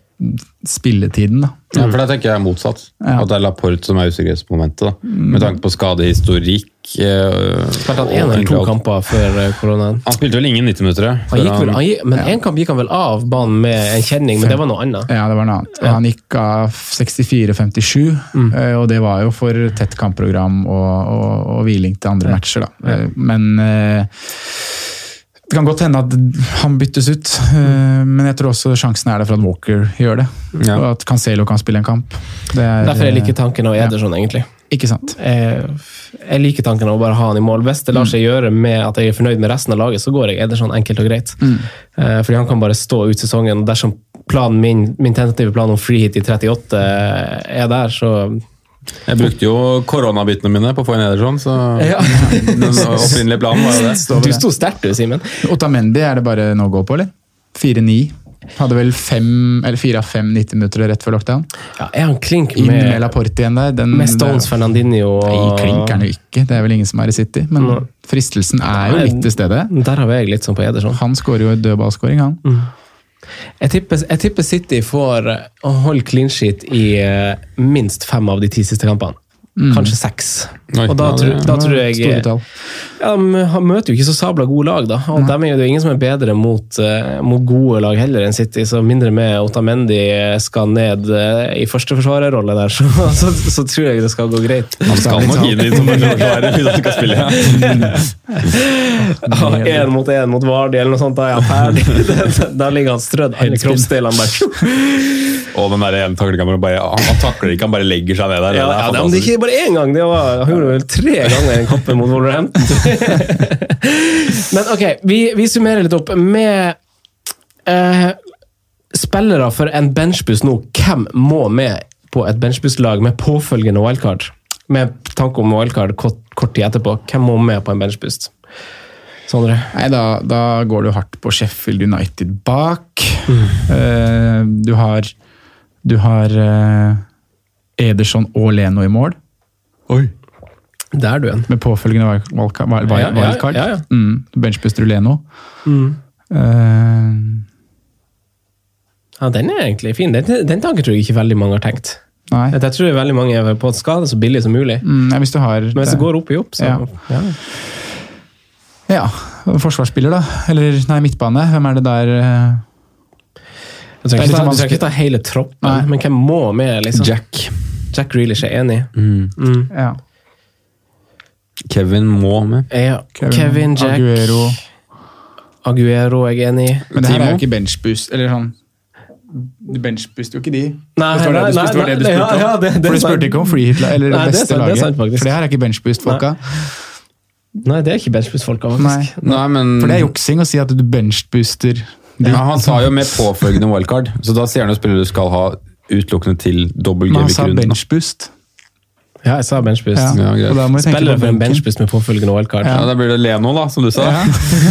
spilletiden, da. Ja, for da tenker jeg motsatt. Ja. At det er Laporte som er usikkerhetsmomentet. da. Med tanke på skadehistorikk. eh, Spilte han én eller to kamper før eh, koronaen? Han spilte vel ingen 90 minutter. Han gikk vel, han gikk, men én kamp gikk han vel av banen med en kjenning, men det var noe annet. Ja, det var noe annet. Ja. han gikk av 64-57, mm. og det var jo for tett kampprogram og, og, og hviling til andre matcher, da. Eh, Men eh, det kan godt hende at han byttes ut, eh, men jeg tror også sjansen er der for at Walker gjør det. Ja. Og at Cancelo kan spille en kamp. Det er, Derfor jeg liker tanken av Ja. Ederson, egentlig. Ikke sant? Jeg, jeg liker tanken av å bare ha han i mål. Hvis det lar seg gjøre med at jeg er fornøyd med resten av laget, så går jeg Ederson enkelt og greit. Mm. fordi han kan bare stå ut sesongen. Dersom planen min, min tentative plan om free hit i 38 er der, så Jeg brukte jo koronabitene mine på å få en Ederson, så Ja. den opprinnelige planen var jo det. Du sto sterkt du, Simen. Otamendi er det bare nå å gå på, eller? 4-9. Hadde vel fem, eller fire av fem 90 minutter rett før lockdown. Ja, er han klink Inn med med, Laporte igjen der. Den, med Stones, Fernandinho og Nei, klinker han jo ikke. Det er vel ingen som er i City. Men fristelsen er jo litt til stede. Der har jeg litt sånn på Ederson. Han skårer jo en dødballskåring, han. Jeg tipper, jeg tipper City får eh, å holde clean sheet i eh, minst fem av de ti siste kampene. Kanskje seks. Oi, og da, ja, det- tror, da tror jeg ja, De han møter jo ikke så sabla gode lag, da. Og dem er det er ingen som er bedre mot, eh, mot gode lag heller enn City. Så mindre med Otamendi skal ned uh, i førsteforsvarerrolle der, så, så, så tror jeg det skal gå greit. Han skal nok inn i som forsvarer hvis han skal spille. Én mot én mot Vardi eller noe sånt, da er han ferdig. Der ligger han strødd alle kroppsdelene bare. Og den der ene taklinga hvor han bare han, takler ikke, han bare legger seg ned der. Ja, Det er ja, men det er ikke bare én gang, det var, gjorde vel tre ganger i den kampen mot Wolverhampton. men ok, vi, vi summerer litt opp med eh, spillere for en benchbuss nå. Hvem må med på et benchbusslag med påfølgende wildcard? Med tanke om wildcard kort, kort tid etterpå. Hvem må med på en benchbust? Sondre? Nei, da, da går du hardt på Sheffield United bak. Eh, du har, du har eh, Ederson og Leno i mål, Der er du igjen. med påfølgende wild- wildcard. wild- Ja, ja, ja, ja, ja. Mm, benchbuster Leno. Mm. Uh, Ja, den er egentlig fin. Den, den tanken tror jeg ikke veldig mange har tenkt. nei. Jeg tror veldig mange er på at skade så billig som mulig. Mm, hvis du har Men hvis det går opp i opp, så Ja. ja. Ja, forsvarsspiller, da. Eller nei, midtbane. Hvem er det der? eh, Du trenger ikke ta hele troppen, Nei. men hvem må med? liksom? Jack. Jack Reelish er enig. Mm. Mm. Ja. Kevin må med. Ja. Kevin, Jack, Aguero. Aguero jeg er jeg enig i. Men det her er jo ikke benchboost, eller sånn Du benchbooster jo ikke de. Nei, det var det, nei, nei, det, det du spurte om. ja, ja, det- det For du spurte ikke om free hit eller Nei, det beste sant, det laget. sant, for det her er ikke benchboost-folka. Nei, det er ikke benchboost-folka, Nei. faktisk. Men For det er juksing å si at du benchbooster de. ja, Han sa jo med påfølgende wildcard, så da sier han jo spillere du skal ha utelukkende til dobbel Men han sa benchboost. Ja, jeg sa benchboost. Ja. Ja, Spiller på for en benken. med påfølgende wildcard. Ja, Da blir det Leno, da, som du sa. Ja.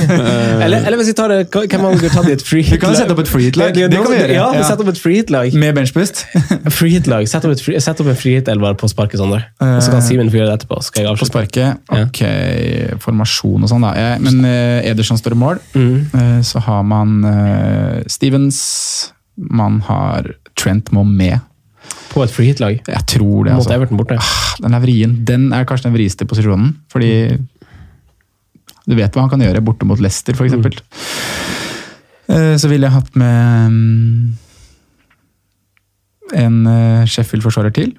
Eller, eller hvis vi tar det, hvem man vi ta i et free Vi kan sette opp et free hit-lag. Det, Det kan vi gjøre. Ja, vi Ja. setter opp et free hit-lag. Med benchboost. Free hit-lag. Sett opp, free, sett opp en free hit-elver på sparket, Sondre. Og så kan Simen få gjøre det etterpå. Skal jeg På sparket. Ok, formasjon og sånn, da. Jeg, men uh, Ederson står i mål. Mm. Uh, så har man uh, Stevens. Man har Trent må med. På et free hit-lag. Jeg tror det, Mot altså. Everton borte. Den er vrien. Den er kanskje den vrieste posisjonen. Fordi du vet hva han kan gjøre borte mot Leicester, f.eks. eksempel. Uh, Så ville jeg hatt med um, en uh, Sheffield-forsvarer til.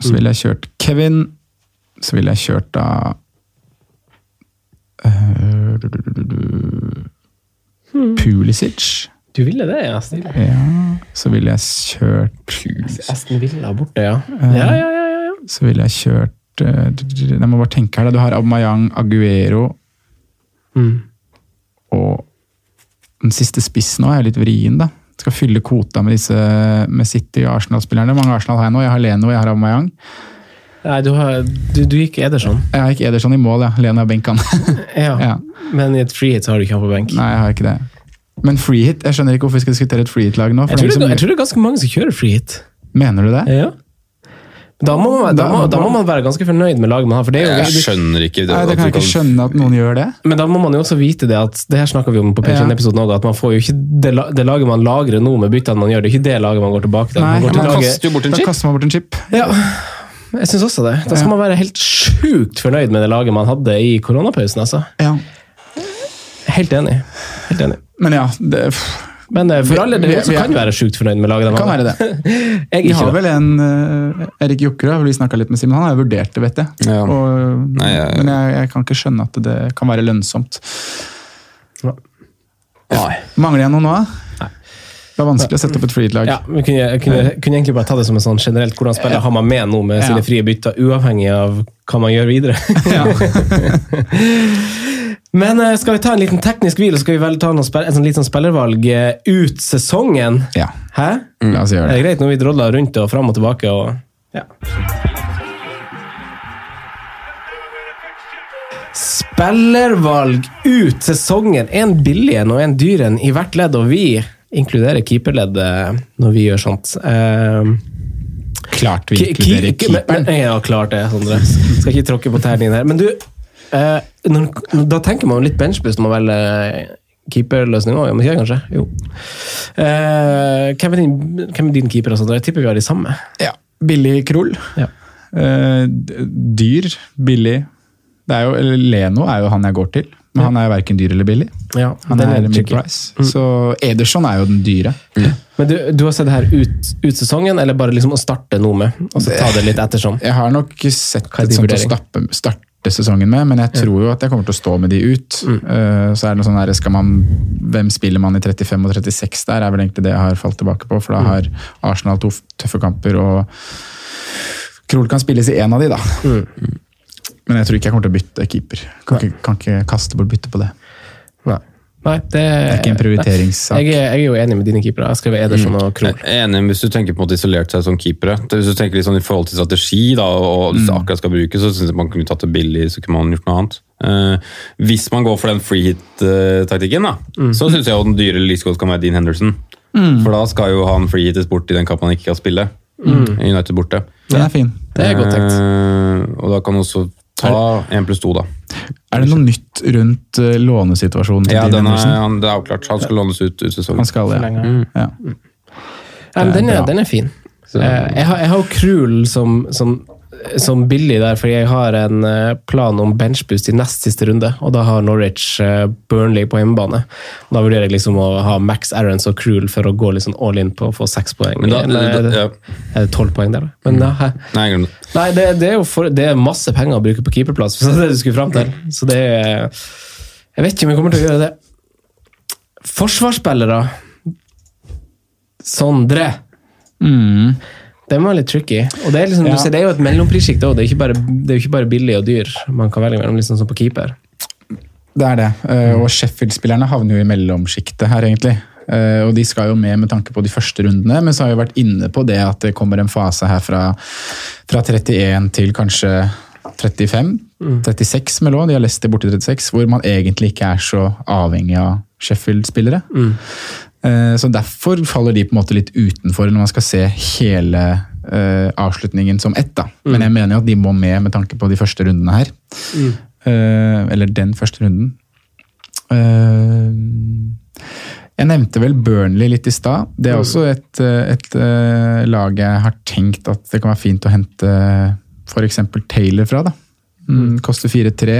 Så ville jeg kjørt Kevin. Så ville jeg kjørt da du- Pulisic. Du ville det, ja. Stilig. Ja. Så ville jeg kjørt Aston Villa borte, ja. Eh, Ja, ja, ja. ja, ja. så ville jeg kjørt eh, Jeg må bare tenke her. Du har Abmayang, Aguero Mm. og den siste spissen nå er litt vrien, da. Skal fylle kvota med disse med City og Arsenal-spillerne. Mange Arsenal har jeg nå. Jeg har Leno, jeg har Abmayang. Nei, du, har, du, du gikk Ederson. Jeg gikk Ederson i mål, ja. Leno er benkan. Ja. ja. Men i et free hit så har du ikke han på benk. Nei, jeg har ikke det. Men free hit, jeg skjønner ikke hvorfor vi skal diskutere et free hit-lag nå. Jeg tror, det jeg tror det er ganske mange som kjører free hit. Mener du det? Ja. Da må, man, da, må, da må man være ganske fornøyd med laget man har. For det er jo, Jeg skjønner ikke det. Nei, det kan jeg ikke skjønne at noen gjør det. Men da må man jo også vite det at det her snakker vi om på Patreon-episoden også, at man får jo ikke det, det laget man lagrer nå med byttene man gjør, det er ikke det laget man går tilbake til. Nei, man til man laget, kaster jo bort en chip. Da kaster man bort en chip. ja, jeg syns også det. Da skal man være helt sjukt fornøyd med det laget man hadde i koronapausen. altså. Ja. Helt enig. Helt enig. Men ja, det, Men eh, for alle dere som kan være sjukt fornøyd med laget de kan være det. Jeg Vi ikke har det. vel en uh, Erik Jokkerud, vi snakka litt med Simen, han har jo vurdert det, vet jeg. Ja. Og, Nei, jeg- Men jeg, jeg kan ikke skjønne at det kan være lønnsomt. Nei. Mangler jeg noe nå? Det var vanskelig å sette opp et freed-lag. Ja, vi kunne, kunne, kunne egentlig bare ta det som en sånn generelt hvordan spiller har man med nå med Ja. sine frie bytter, uavhengig av hva man gjør videre. Men eh, skal vi ta en liten teknisk hvil, og skal vi vel ta noen en sånn liten spillervalg eh, ut sesongen? Ja. Hæ? La oss gjøre Er det er greit når vi drodler rundt og fram og tilbake? Og, ja. Spillervalg ut sesongen. En billig en og en dyr en i hvert ledd, og vi inkluderer keeperleddet når vi gjør sånt. Eh, Klart vi inkluderer keeperen. Ja, klart det, Sondre. Skal ikke tråkke på tærne dine her. Men du, eh, når, da tenker man litt benchbust når man velger keeperløsning òg, men ikke kanskje? Jo. Eh, hvem, er din, hvem er din keeper? og Jeg tipper vi har de samme. Ja. Billig Krull. Ja. Eh, dyr, billig. Det er jo, eller Leno er jo han jeg går til, men han er jo verken dyr eller billig. Ja, Han er, er mid-price. Så Ederson er jo den dyre. Men du, du har sett det her ut, ut sesongen, eller bare liksom å starte noe med? Og så ta det litt ettersom? Jeg har nok sett det sånt å vurdering? Starte sesongen med, men jeg tror jo at jeg kommer til å stå med de ut. Mm. Uh, så er det noe sånn der, skal man, Hvem spiller man i 35 og 36 der, er vel egentlig det jeg har falt tilbake på. For Mm. da har Arsenal to tøffe kamper, og Krohl kan spilles i én av de, da. Mm. Men jeg tror ikke jeg kommer til å bytte keeper. Kan, ikke, kan ikke kaste bort bytte på det. Nei. Det, Det er ikke en prioriteringssak. Jeg, jeg er jo enig med dine keepere. Jeg skrev Ederson Ederson og Krohl. Enig, men hvis du tenker på en måte isolert seg som keepere Hvis du tenker litt sånn i forhold til strategi da, og hvis du akkurat skal bruke, så syns jeg man kunne tatt det billig, så kunne man gjort noe annet. Eh, hvis man går for den free hit-taktikken, da, så syns jeg jo den dyre lysgåten kan være Dean Henderson. For da skal jo han free hit bort i den kampen han ikke kan spille. United borte. Den er fin. Det er godt tenkt. Eh, og da kan også ta én pluss to, da. Er det noe nytt rundt uh, lånesituasjonen til Ja, Dean den er, han, det er avklart. Han skal lånes ut ut sesongen. Han skal ja. Mm. Ja. ja den, er, den er fin. Eh, Jeg har, jeg har jo Krul som, som som billig der, fordi jeg har en eh, plan om benchboost i nest siste runde, og da har Norwich eh, Burnley på hjemmebane. Da vurderer jeg liksom å ha Max Aarons og Cruel for å gå liksom sånn all in på å få seks poeng. Men da- Eller er det- ja. er det tolv poeng der, da? Men, ja. Nei, det. Nei, det, det er jo for, det er masse penger å bruke på keeperplass, hvis det er det du skulle fram til. Så det er Jeg vet ikke om jeg kommer til å gjøre det. Forsvarsspillere Sondre. Den var litt tricky. Og det er, liksom, Ja. du ser, det er jo et mellomprissjikt òg. Det, er jo ikke bare- det ikke bare billig og dyr man kan velge mellom, liksom som på keeper. Det er det. Eh, Og Sheffield-spillerne havner jo i mellomsjiktet her, egentlig. Eh, Og de skal jo med med tanke på de første rundene, men så har jeg vært inne på det at det kommer en fase her fra, fra 31 til kanskje 35. 36 med lov, de har lest det borti 36, hvor man egentlig ikke er så avhengig av Sheffield-spillere. Eh, Så derfor faller de på en måte litt utenfor når man skal se hele uh, avslutningen som ett. da. Men jeg mener jo at de må med med tanke på de første rundene her. Eh, eller den første runden. Uh, jeg nevnte vel Burnley litt i stad. Det er også et, eh, et eh, lag jeg har tenkt at det kan være fint å hente f.eks. Taylor fra. da. Mm, koster 4-3.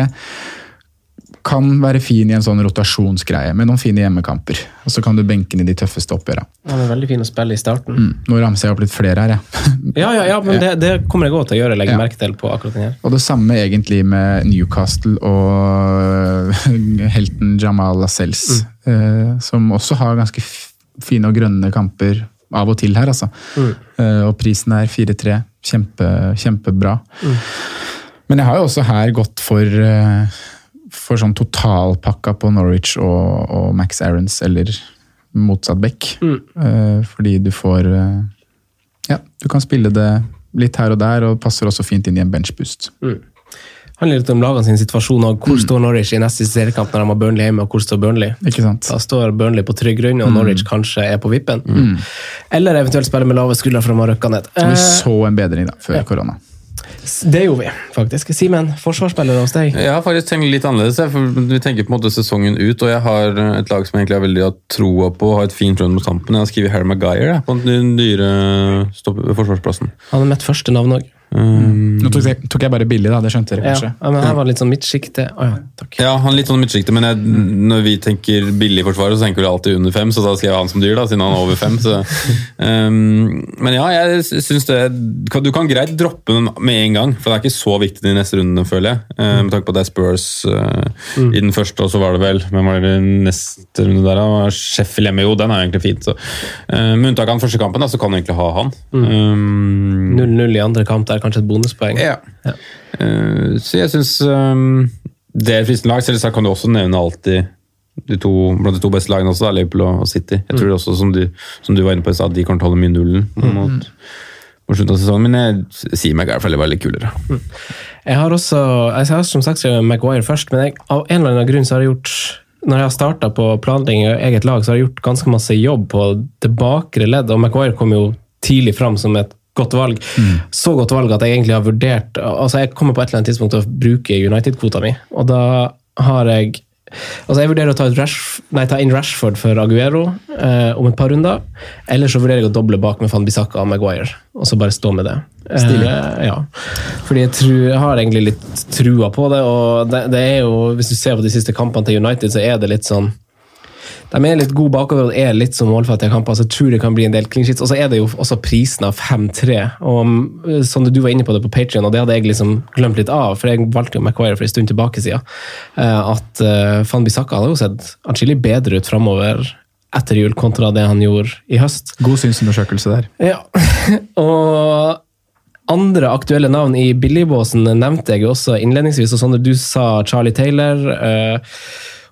Kan være fin i en sånn rotasjonsgreie med noen fine hjemmekamper. Og så kan du benke ned de tøffeste oppgjørene. Han er veldig fin å spille i starten. Mm. Nå ramser jeg opp litt flere her, jeg. Ja, ja, ja, men det, det kommer jeg godt til å gjøre. legge Ja. merke til på akkurat den her. Og det samme egentlig med Newcastle og helten Jamal Lascelles. eh, som også har ganske fine og grønne kamper av og til her, altså. Eh, og prisen er 4-3. Kjempe, kjempebra. Men jeg har jo også her gått for, eh, for sånn totalpakka på Norwich og, og Max Aarons, eller motsatt back. Eh, fordi du får uh, Ja, du kan spille det litt her og der, og passer også fint inn i en benchboost. handler litt om lagene sin situasjon. og Hvor står Norwich i neste seriekamp når de har Burnley hjemme, og hvor står Burnley? Da står Burnley på trygg grunn, og Norwich kanskje er på vippen. Eller eventuelt spille med lave skuldre for de har røkka ned. Vi Eh, så en bedring da, før korona. Det gjorde vi, faktisk. Simen, forsvarsspiller hos deg? Jeg har faktisk tenkt litt annerledes. for Vi tenker på en måte sesongen ut, og jeg har et lag som jeg egentlig har veldig troa på. og Har et fint run mot tampen. Jeg har skrevet Harry Maguire jeg, på den dyre forsvarsplassen. Han er mitt første navn òg. Um, Nå tok jeg, tok jeg bare billig, da. Det skjønte dere kanskje? ja, men han var litt sånn midtsjikte. Oh, ja, takk. Ja, han er litt sånn midtsjiktet, men jeg, når vi tenker billig forsvar, så tenker vi alltid under fem, så da skrev jeg han som dyr, da, siden han er over fem. Så, um, men ja, jeg syns det Du kan greit droppe den med en gang, for det er ikke så viktig de neste rundene, føler jeg. Uh, med tanke på at det er Spurs uh, i den første, og så var det vel Hvem var det neste runde der, da? Sheffield hjemme, jo, den er jo egentlig fint. Så, uh, med unntak av den første kampen, da, så kan du egentlig ha han. Um, 0-0 i andre kamp, det er kanskje et bonuspoeng. ja. Eh, så jeg syns um, det er fristende lag. Selvsagt kan du også nevne alltid de to, blant de to beste lagene også, da, Liverpool og City. Jeg tror også, som du, som du var inne på i stad, at de kommer til å holde mye nullen mot, mot slutten av sesongen. Men jeg sier hvert fall det var litt kulere. Jeg har også, jeg har som sagt skrevet Maguire først, men jeg, av en eller annen grunn så har jeg gjort når jeg har starta på planlegging av eget lag, så har jeg gjort ganske masse jobb på det bakre ledd, og Maguire kom jo tidlig fram som et godt valg. Så godt valg at jeg egentlig har vurdert altså Jeg kommer på et eller annet tidspunkt til å bruke United-kvota mi, og da har jeg Altså Jeg vurderer å ta, Rash, nei, ta inn Rashford for Aguero eh, om et par runder. Eller så vurderer jeg å doble bak med Van Bissaka og Maguire, og så bare stå med det. Stilig. Eh, ja. Fordi jeg, tror, jeg har egentlig litt trua på det, og det, det er jo, hvis du ser på de siste kampene til United, så er det litt sånn de er litt gode bakover og er litt som målfattige kamper, så jeg tror det kan bli en del clean sheets. Og så er det jo også prisen av 5-3. Og sånn du var inne på det på Patreon, og det hadde jeg liksom glemt litt av, for jeg valgte jo Maguire for en stund tilbake siden, eh, at uh, Van Bissaka hadde jo sett atskillig bedre ut framover etter jul kontra det han gjorde i høst. God synsundersøkelse der. Ja, og andre aktuelle navn i billigbåsen nevnte jeg jo også innledningsvis. og sånn Du sa Charlie Taylor. Uh,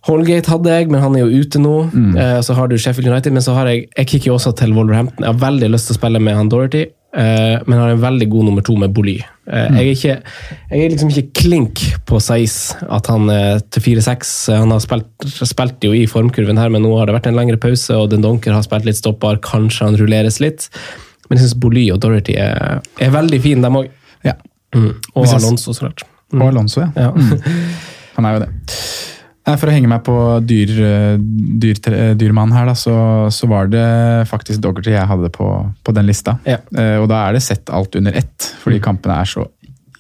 Holgate hadde jeg, men han er jo ute nå. Eh, så har du Sheffield United, men så har jeg jeg kikker jo også til Wolverhampton. Jeg har veldig lyst til å spille med han Dorothy, eh, men har en veldig god nummer to med Boly. Eh, jeg, er jeg er liksom ikke klink på Saiz, at han er til 4-6. Han har spilt, spilt jo i formkurven her, men nå har det vært en lengre pause, og Den Donker har spilt litt stopper. Kanskje han rulleres litt. Men jeg syns Boly og Dorothy er, er veldig fine, dem òg. Ja. Mm. Og Alonso, så klart. Og Alonso, ja. Ja. Han er jo det. Nei, For å henge meg på dyr, eh, dyr, dyrmann her, da, så, så var det faktisk Doggerty jeg hadde på, på den lista. Ja. Eh, og da er det sett alt under ett, fordi kampene er så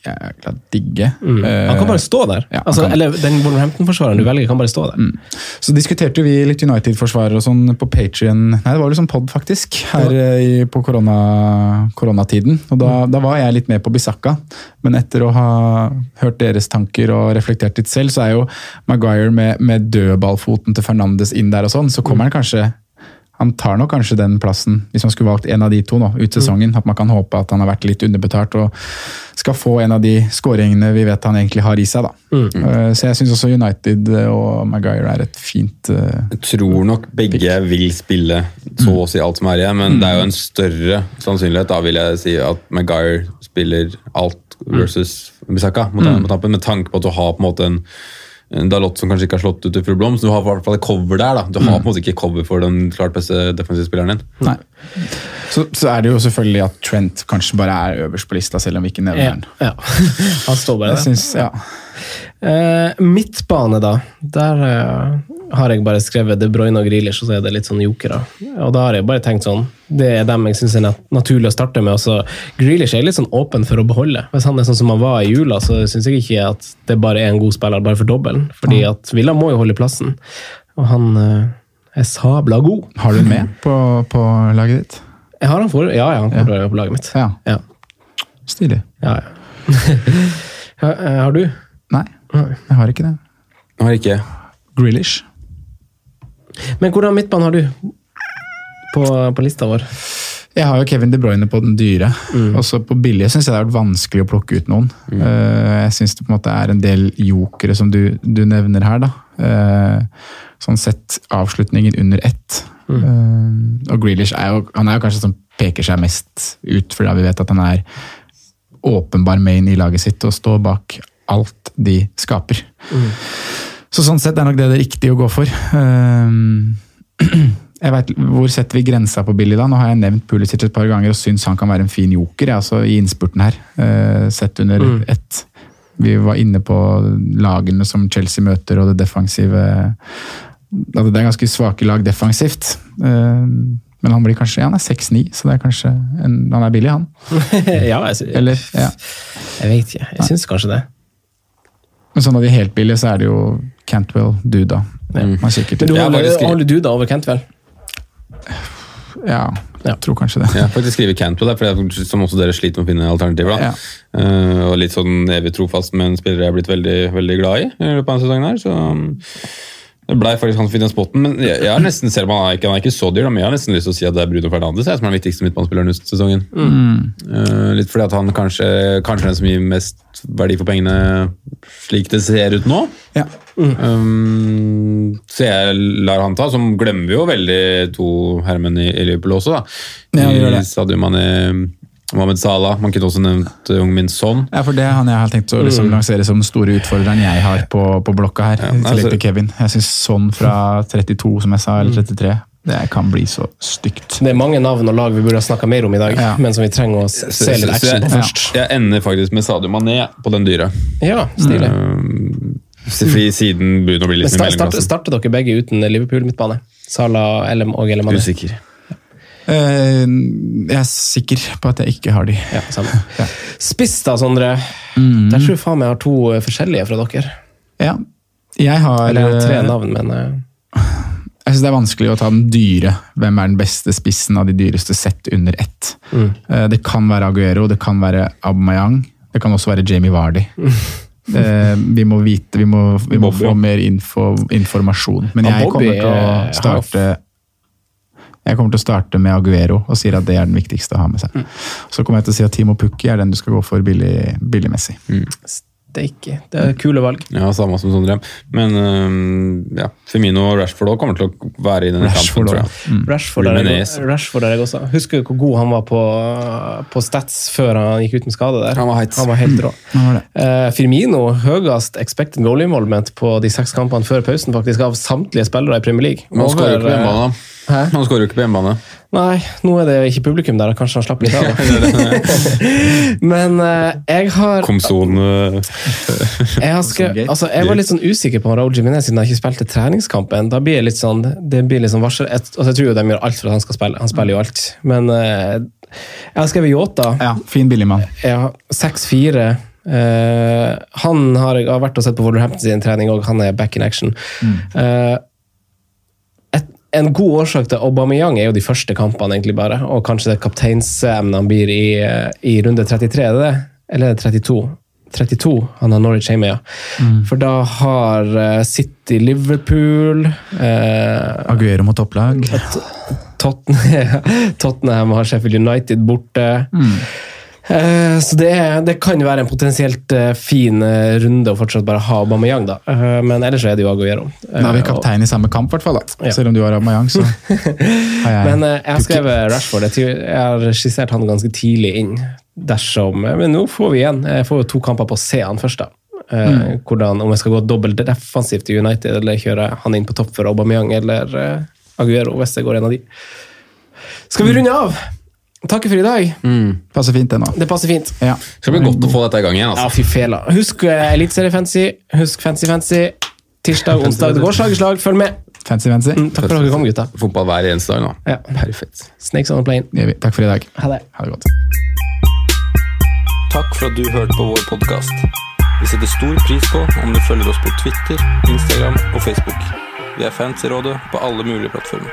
jækla digge. Mm. Eh, Han kan bare stå der. ja, altså, kan- eller den Wolverhampton-forsvareren du velger, kan bare stå der. Så diskuterte vi litt United-forsvarer og sånn på Patrion. Nei, det var liksom pod, faktisk, her ja. i, på korona, koronatiden. Og da, da var jeg litt med på Bisakka. Men etter å ha hørt deres tanker og reflektert litt selv, så er jo Maguire med, med dødballfoten til Fernandes inn der og sånn, så kommer han kanskje han tar nok kanskje den plassen, hvis man skulle valgt en av de to nå, ut sesongen. At man kan håpe at han har vært litt underbetalt og skal få en av de skåringene vi vet han egentlig har i seg. da. Eh, Så jeg syns også United og Maguire er et fint uh, Jeg tror nok begge vil spille så å si alt som er igjen, men det er jo en større sannsynlighet da vil jeg si at Maguire spiller alt versus Bisakka mot, mot tampen, med tanke på at du har på en måte en Dalot som kanskje ikke har slått ut til full blom, så du har i hvert fall et cover der. da. Du har på en måte ikke cover for den klart beste defensive spilleren din. Nei. Så, så er det jo selvfølgelig at Trent kanskje bare er øverst på lista, selv om vi ikke nevner Ja, den. ja. Han står bare Jeg der. synes, ja. Eh, midtbane, da. Der uh, har jeg bare skrevet De Bruyne og Grealish, og så er det litt sånn jokere. Og da har jeg bare tenkt sånn Det er dem jeg syns er nat naturlig å starte med. Også, Grealish er litt sånn åpen for å beholde. Hvis han er sånn som han var i jula, så syns jeg ikke at det bare er en god spiller bare for dobbelen. Fordi at Villa må jo holde plassen. Og han uh, er sabla god. Har du den med på, på laget ditt? Jeg har han for, ja, ja, han kommer ja. på laget mitt. Ja. Ja, Stilig. ja, ja. Har du? Jeg har ikke det. Jeg har ikke Grealish. Men hvordan midtbane har du på, på lista vår? Jeg har jo Kevin De Bruyne på den dyre. Også på billige syns jeg det har vært vanskelig å plukke ut noen. Mm. jeg syns det på en måte er en del jokere som du, du nevner her. da. Eh, sånn sett avslutningen under ett. Mm. og Grealish er jo, han er jo kanskje som peker seg mest ut, fordi vi vet at han er åpenbar main i laget sitt og står bak alt de skaper. Så sånn sett er nok det det riktige å gå for. Eh, jeg vet, hvor setter vi grensa på Billy da? Nå har jeg nevnt Pulisic et par ganger og syns han kan være en fin joker jeg, altså, i innspurten her. eh, sett under ett. Vi var inne på lagene som Chelsea møter og det defensive altså, Det er ganske svake lag defensivt. eh, men han blir kanskje, ja, han er 6-9, så det er kanskje en, han er billig, han. ja, jeg, Eller, ja. jeg vet ikke. Jeg syns kanskje det. Men sånn av de helt billige, så er det jo Cantwell, Duda. Mm. Men du holder, faktisk holder du da over Cantwell? Ja, jeg tror kanskje det. Jeg faktisk skriver Cantwell der, for som også dere sliter med å finne alternativer. da. Ja. Uh, og litt sånn evig trofast med en spiller jeg er blitt veldig, veldig glad i i løpet av denne sesongen. her, så det blei faktisk han som fikk den spotten, men jeg, jeg har nesten, selv om han er ikke, han er ikke så dyr, men jeg har nesten lyst til å si at det er Bruno Fernandes jeg, som er den viktigste midtbanespilleren denne sesongen. Eh, litt fordi at han kanskje, kanskje er den som gir mest verdi for pengene slik det ser ut nå. Ja. Um, så jeg lar han ta, som glemmer vi jo veldig to herremenn i, i Liverpool også. da. Ja. I Sadio Mané, Mohamed Salah, man kunne også nevnt uh, Ung Min Son. Ja, for det er han jeg har tenkt å liksom lansere som den store utfordreren jeg har på, på blokka her. Ja, altså- til Kevin. Jeg syns sånn fra 32, som jeg sa, eller 33, det kan bli så stygt. Det er mange navn og lag vi burde ha snakka mer om i dag, Ja. men som vi trenger å se litt action på først. først. jeg ender faktisk med Sadio Mané på den dyre. Ja, stilig. Mm. fordi siden Bruno blir bli litt Men mer starter, starter dere begge uten Liverpool-midtbane? Salah LM og Elem Usikker. Eh, jeg er sikker på at jeg ikke har de. Ja, samme. Ja. Spiss da, Sondre. Mm. Der tror jeg faen meg jeg har to eh, forskjellige fra dere. Ja. Jeg har Eller tre eh, navn, men Jeg synes det er vanskelig å ta den dyre. Hvem er den beste spissen av de dyreste sett under ett? Eh, Det kan være Aguero, det kan være Aubameyang. Det kan også være Jamie Vardy. Eh, vi må vite, vi må, vi må Bobby, få mer info, informasjon. Men jeg kommer til å starte jeg kommer til å starte med Aguero og sier at det er den viktigste å ha med seg. Så kommer jeg til å si at Timo Pukki er den du skal gå for billig, billigmessig. steike. Det er kule valg. Ja, samme som Sondre. Men um, ja, Firmino og Rashford også kommer til å være i denne Rashford kampen, tror jeg. Mm. Rashford er, jeg, Rashford er jeg også. Husker du hvor god han var på, på stats før han gikk ut med skade der? Han var heit. Han var helt rå. Mm. Uh. Eh, Firmino høyest expected goal involvement på de seks kampene før pausen faktisk av samtlige spillere i Premier League. Men han skårer ikke på Over, eh, hjemmebane. da. Hæ? Han skårer jo ikke på hjemmebane. Nei, nå er det ikke publikum der, kanskje han slapp litt av. Men uh, jeg har Komson uh, jeg, har skrevet, altså, jeg var litt sånn usikker på Raoul Jiminez siden han ikke spilte treningskampen. Da blir jeg litt sånn, det blir litt sånn varsel. Jeg, altså, jeg tror jo de gjør alt for at han skal spille. Han spiller jo alt. Men uh, jeg har skrevet Yota. Ja, fin billigmann. mann har 6-4. Eh, han har, har vært og sett på Wolverhampton sin trening, og han er back in action. Mm. En god årsak til Aubameyang er jo de første kampene, egentlig bare. Og kanskje det kapteinsemnet han blir i, i runde 33, er det det? Eller er det 32? 32 han har Norwich hjemme, ja. For da har eh, City Liverpool eh, Aguero mot topplag. Tottenham, Tottenham har Sheffield United borte. Eh, så det, det kan jo være en potensielt eh, fin eh, runde å fortsatt bare ha Aubameyang, da. Eh, men ellers er det jo Aguero. Da er vi Eh, kaptein i samme kamp, i hvert fall. da. Ja. Selv om du har Aubameyang, så har jeg Men eh, jeg har skrevet Rashford. Jeg, jeg har skissert han ganske tidlig inn. Dersom, Men nå får vi igjen. Jeg får jo to kamper på å se han først, da. Mm. hvordan, om jeg skal gå dobbelt defensivt i United, eller kjøre han inn på topp for Aubameyang eller eh, Aguero, hvis det går en av de. Skal vi runde av? Takke for i dag. Passer fint, det nå. Det passer fint. Ja. Det skal bli godt å få dette i gang igjen. Ja, altså. fy fela. Husk uh, Eliteserie-fancy. Husk Fancy-fancy. Tirsdag, onsdag, det går slag i slag. Følg med. Fancy, fancy. Mm, takk for at dere kom, gutta. Fotball hver eneste dag nå. Ja. Perfekt. Snakes on a plane. Det gjør vi. Takk for i dag. Ha det. Ha det godt. Takk for at du hørte på vår podkast. Vi setter stor pris på om du følger oss på Twitter, Instagram og Facebook. Vi er fans i rådet på alle mulige plattformer.